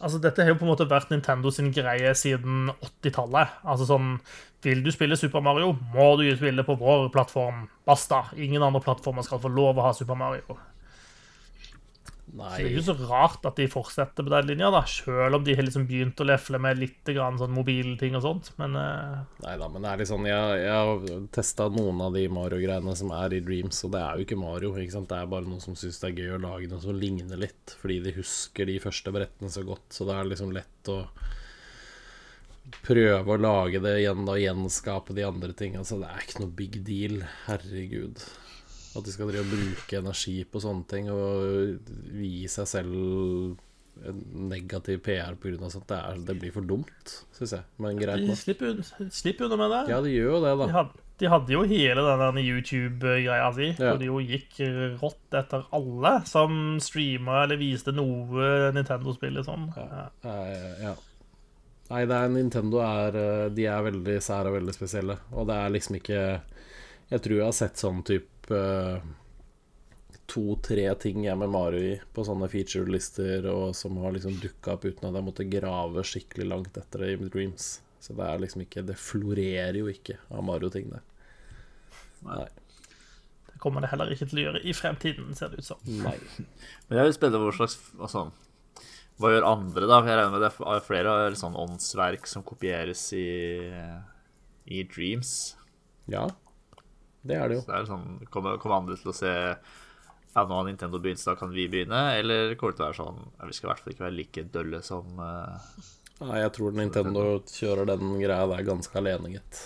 Altså, Dette har jo på en måte vært Nintendo sin greie siden 80-tallet. Altså sånn Vil du spille Super Mario, må du spille på vår plattform. Basta. Ingen andre plattformer skal få lov å ha Super Mario. Så det er jo så rart at de fortsetter på den linja, da, selv om de har liksom begynt å lefle med litt sånn mobilting og sånt. Men uh... Nei da, men det er litt sånn Jeg, jeg har testa noen av de Mario-greiene som er i Dreams, og det er jo ikke Mario. ikke sant? Det er bare noen som syns det er gøy å lage noe som ligner litt, fordi de husker de første brettene så godt. Så det er liksom lett å prøve å lage det igjen og gjenskape de andre tingene. Så det er ikke noe big deal. Herregud. At de skal drive og bruke energi på sånne ting og gi seg selv en negativ PR pga. sånt, det, er, det blir for dumt, syns jeg. Men greit De nok. slipper, slipper unna med det. Ja, de gjør jo det, De da. hadde, de hadde jo hele den YouTube-greia si, Ja. hvor de jo gikk rått etter alle som streama eller viste noe Nintendo-spill. Liksom. Ja. ja. ja. Nei, det er Nintendo er eh, De er veldig sære og veldig spesielle. Og det er liksom ikke Jeg tror jeg har sett sånn type to-tre ting jeg med Mario i på sånne feature-lister, og som har liksom dukka opp uten at jeg måtte grave skikkelig langt etter det i Dreams. Så det er liksom ikke Det florerer jo ikke av Mario-ting det. Nei. Det kommer det heller ikke til å gjøre i fremtiden, ser det ut som. Nei. Men jeg vil spille hva slags altså, Hva gjør andre, da? Jeg regner med det er flere sånn åndsverk som kopieres i, i Dreams. Ja, det er det jo. Så det er sånn, kommer, kommer andre til å se Ja, nå har Nintendo begynt, så da kan vi begynne? Eller kommer det til å være sånn ja, Vi skal i hvert fall ikke være like dølle som uh, Nei, jeg tror Nintendo kjører den greia der ganske alene, gitt.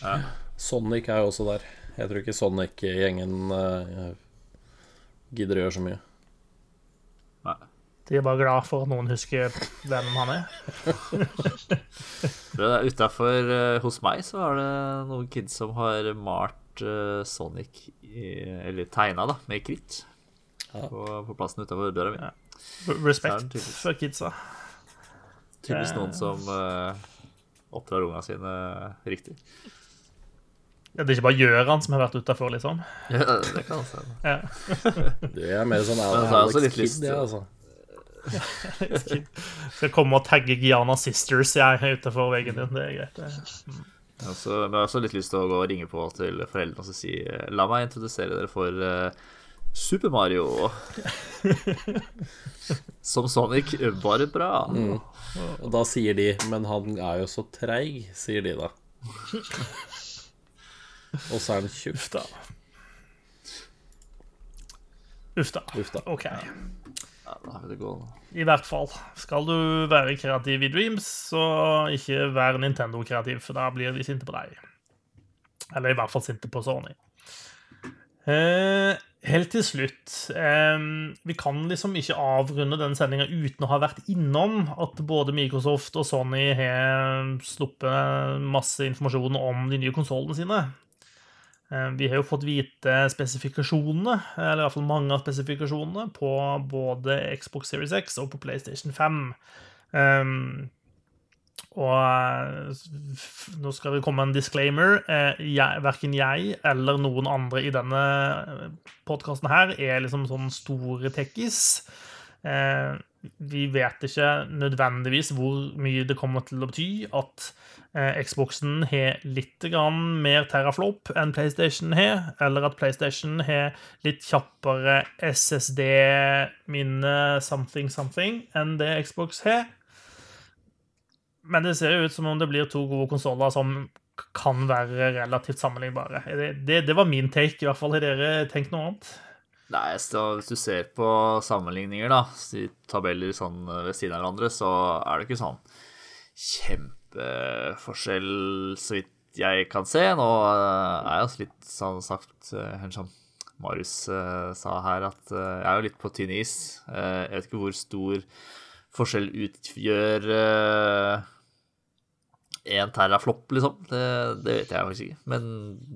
Ja. Sonic er jo også der. Jeg tror ikke Sonic-gjengen uh, gidder å gjøre så mye. Nei. De er bare glad for at noen husker hvem han er. <laughs> Utafor hos meg så er det noen kids som har malt eh, Sonic i, Eller tegna, da, med kritt. Ja. På, på plassen utafor døra mi. Ja. Respekt for kidsa. Tydeligvis Eh. noen som uh, oppdrar ungene sine riktig. Ja, det er ikke bare Gjøran som har vært utafor, liksom. <laughs> Ja, det kan også hende. Ja. <laughs> Det er mer sånn Alex litt lyst Kidd, altså. <laughs> Skal komme og tagge Giana Sisters jeg er utafor veggen din. Det er greit. Også- Men jeg har også litt lyst til å gå og ringe på til foreldrene og så si eh, La meg introdusere dere for uh, Super Mario. <laughs> Som Sonic, bare bra. Mm. Og da sier de Men han er jo så treig, sier de da. <laughs> Og så er han tjukk. Uff da. Uff da. OK. Ja, da har vi det gående. I hvert fall. Skal du være kreativ i Dreams, så ikke vær Nintendo-kreativ, for da blir de sinte på deg. Eller i hvert fall sinte på Sony. Eh, helt til slutt eh, Vi kan liksom ikke avrunde den sendinga uten å ha vært innom at både Microsoft og Sony har sluppet masse informasjon om de nye konsollene sine. Eh, Vi har jo fått vite spesifikasjonene, eller i hvert fall mange av spesifikasjonene, på både Xbox Series X og på PlayStation 5. Um, og eh, nå skal det komme en disclaimer. Eh, Jeg, verken jeg eller noen andre i denne podkasten her er liksom sånn store techies. Vi vet ikke nødvendigvis hvor mye det kommer til å bety at eh, Xboxen har litt mer teraflop enn PlayStation har, eller at PlayStation har litt kjappere SSD-minne something something enn det Xbox har. Men det ser jo ut som om det blir to gode konsoller som kan være relativt sammenlignbare. Det, det, det var min take, i hvert fall. Har dere tenkt noe annet? Nei, hvis du ser på sammenligninger, da, tabeller sånn ved siden av hverandre, så er det ikke sånn kjempeforskjell, så vidt jeg kan se. Nå eh, er jeg også litt sånn sagt eh, som Marius eh, sa her, at eh, jeg er jo litt på tynn is. Eh, Jeg vet ikke hvor stor forskjell utgjør én terraflopp, liksom. Det, det vet jeg faktisk ikke. Men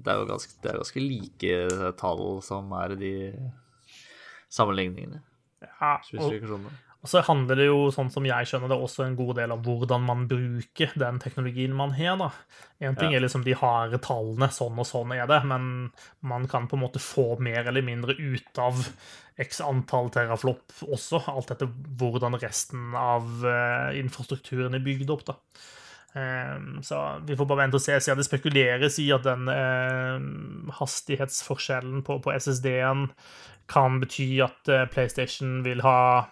det er jo ganske, det er ganske like tall som er i de sammenligningene. Ja, og, og så handler det jo, sånn som jeg skjønner det, også en god del om hvordan man bruker den teknologien man har. da. En ting Ja. er liksom de harde tallene, sånn og sånn er det, men man kan på en måte få mer eller mindre ut av x antall teraflop også, alt etter hvordan resten av eh, infrastrukturen er bygd opp. da. Ehm, Så vi får bare vente og se. Siden det spekuleres i at den eh, hastighetsforskjellen på, SSD-en kan bety at eh, PlayStation vil ha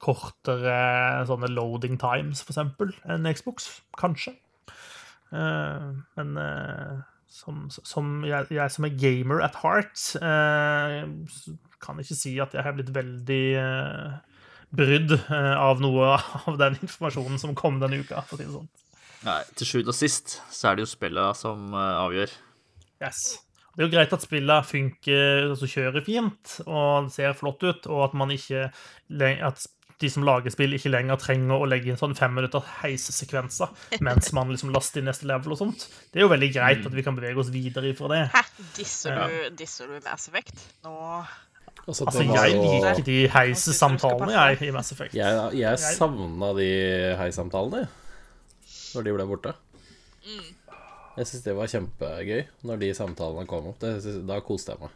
kortere sånne loading times, for eksempel, enn Xbox. Kanskje. Eh, men eh, som, som jeg, jeg som er gamer at heart, eh, kan ikke si at jeg har blitt veldig brydd av noe av den <laughs> informasjonen som kom denne uka, for å si det sånn. Nei, til sjuende og sist så er det jo spilla som eh, avgjør. Yes. Det er jo greit at spillene funker, altså kjører fint og ser flott ut, og at man ikke at de som lager spill, ikke lenger trenger å legge inn sånn fem minutter heissekvenser <laughs> mens man liksom laster inn neste level og sånt. Det er jo veldig greit at vi kan bevege oss videre ifra det. Hæ? Disser Ja. du, disser du Mass Effect? Nå Altså, Altså, jeg liker liker de heisesamtalene, jeg, i Mass Effect. Jeg, jeg savna de heisamtalene, jeg. Når de ble borte. Jeg syns det var kjempegøy når de samtalene kom opp. Det, synes- da koste jeg meg.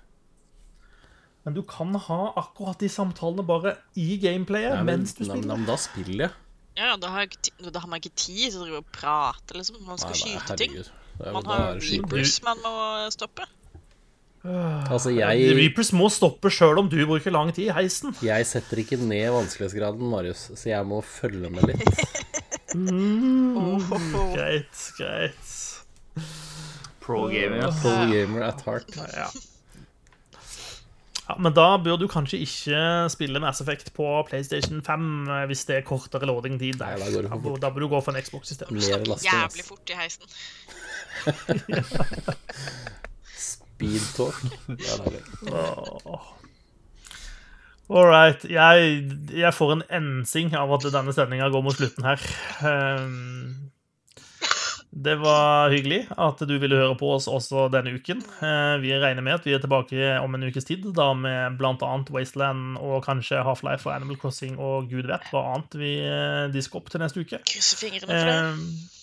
Men du kan ha akkurat de samtalene bare i gameplayet Nei, men, mens du spiller. men da spiller jeg. Ja, da har, jeg, da har man ikke tid til å drive og prate, liksom. Man skal Nei, skyte ting. er- Man har er. Reapers man må stoppe. Altså, jeg, Reapers må stoppe sjøl om du bruker lang tid i heisen. jeg setter ikke ned vanskelighetsgraden, Marius, så jeg må følge med litt. <laughs> Oh, Greit, greit. Pro gamer. Pro gamer at heart. Ja. ja. Men da bør du kanskje ikke spille Mass Effect på PlayStation 5 eh, hvis det er kortere loading-tid der. Nei, da Da Da bør du gå for en Xbox i stedet. Mer lasting, Jævlig fort i heisen. <laughs> Speed talk. Det er deilig. All right. Jeg, jeg får en ensing av at denne sendinga går mot slutten her. Um, Det var hyggelig at du ville høre på oss også denne uken. Uh, Vi regner med at vi er tilbake om en ukes tid, da med bl.a. Wasteland og kanskje Half-Life og Animal Crossing og gud vet hva annet vi uh, disker opp til neste uke. Krysser fingrene for det. Eh,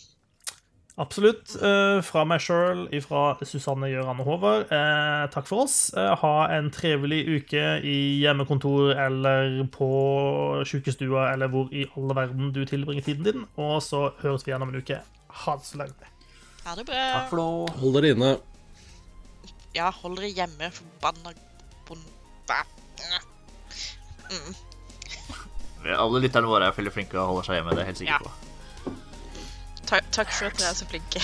absolutt. Eh, fra meg sjøl, fra Susanne, Gjøran og Håvard. Eh, takk for oss. Eh, ha en trivelig uke i hjemmekontor eller på sjukestua eller hvor i alle verden du tilbringer tiden din. Og så høres vi igjen om en uke. Ha det så lenge. Ha det bra. Takk for nå. Hold dere inne. Ja, hold dere hjemme, forbanna bonde... Mm. Alle lytterne våre er veldig flinke og holder seg hjemme. Det er jeg helt sikker Ja. på. Ta takk for at dere er så flinke.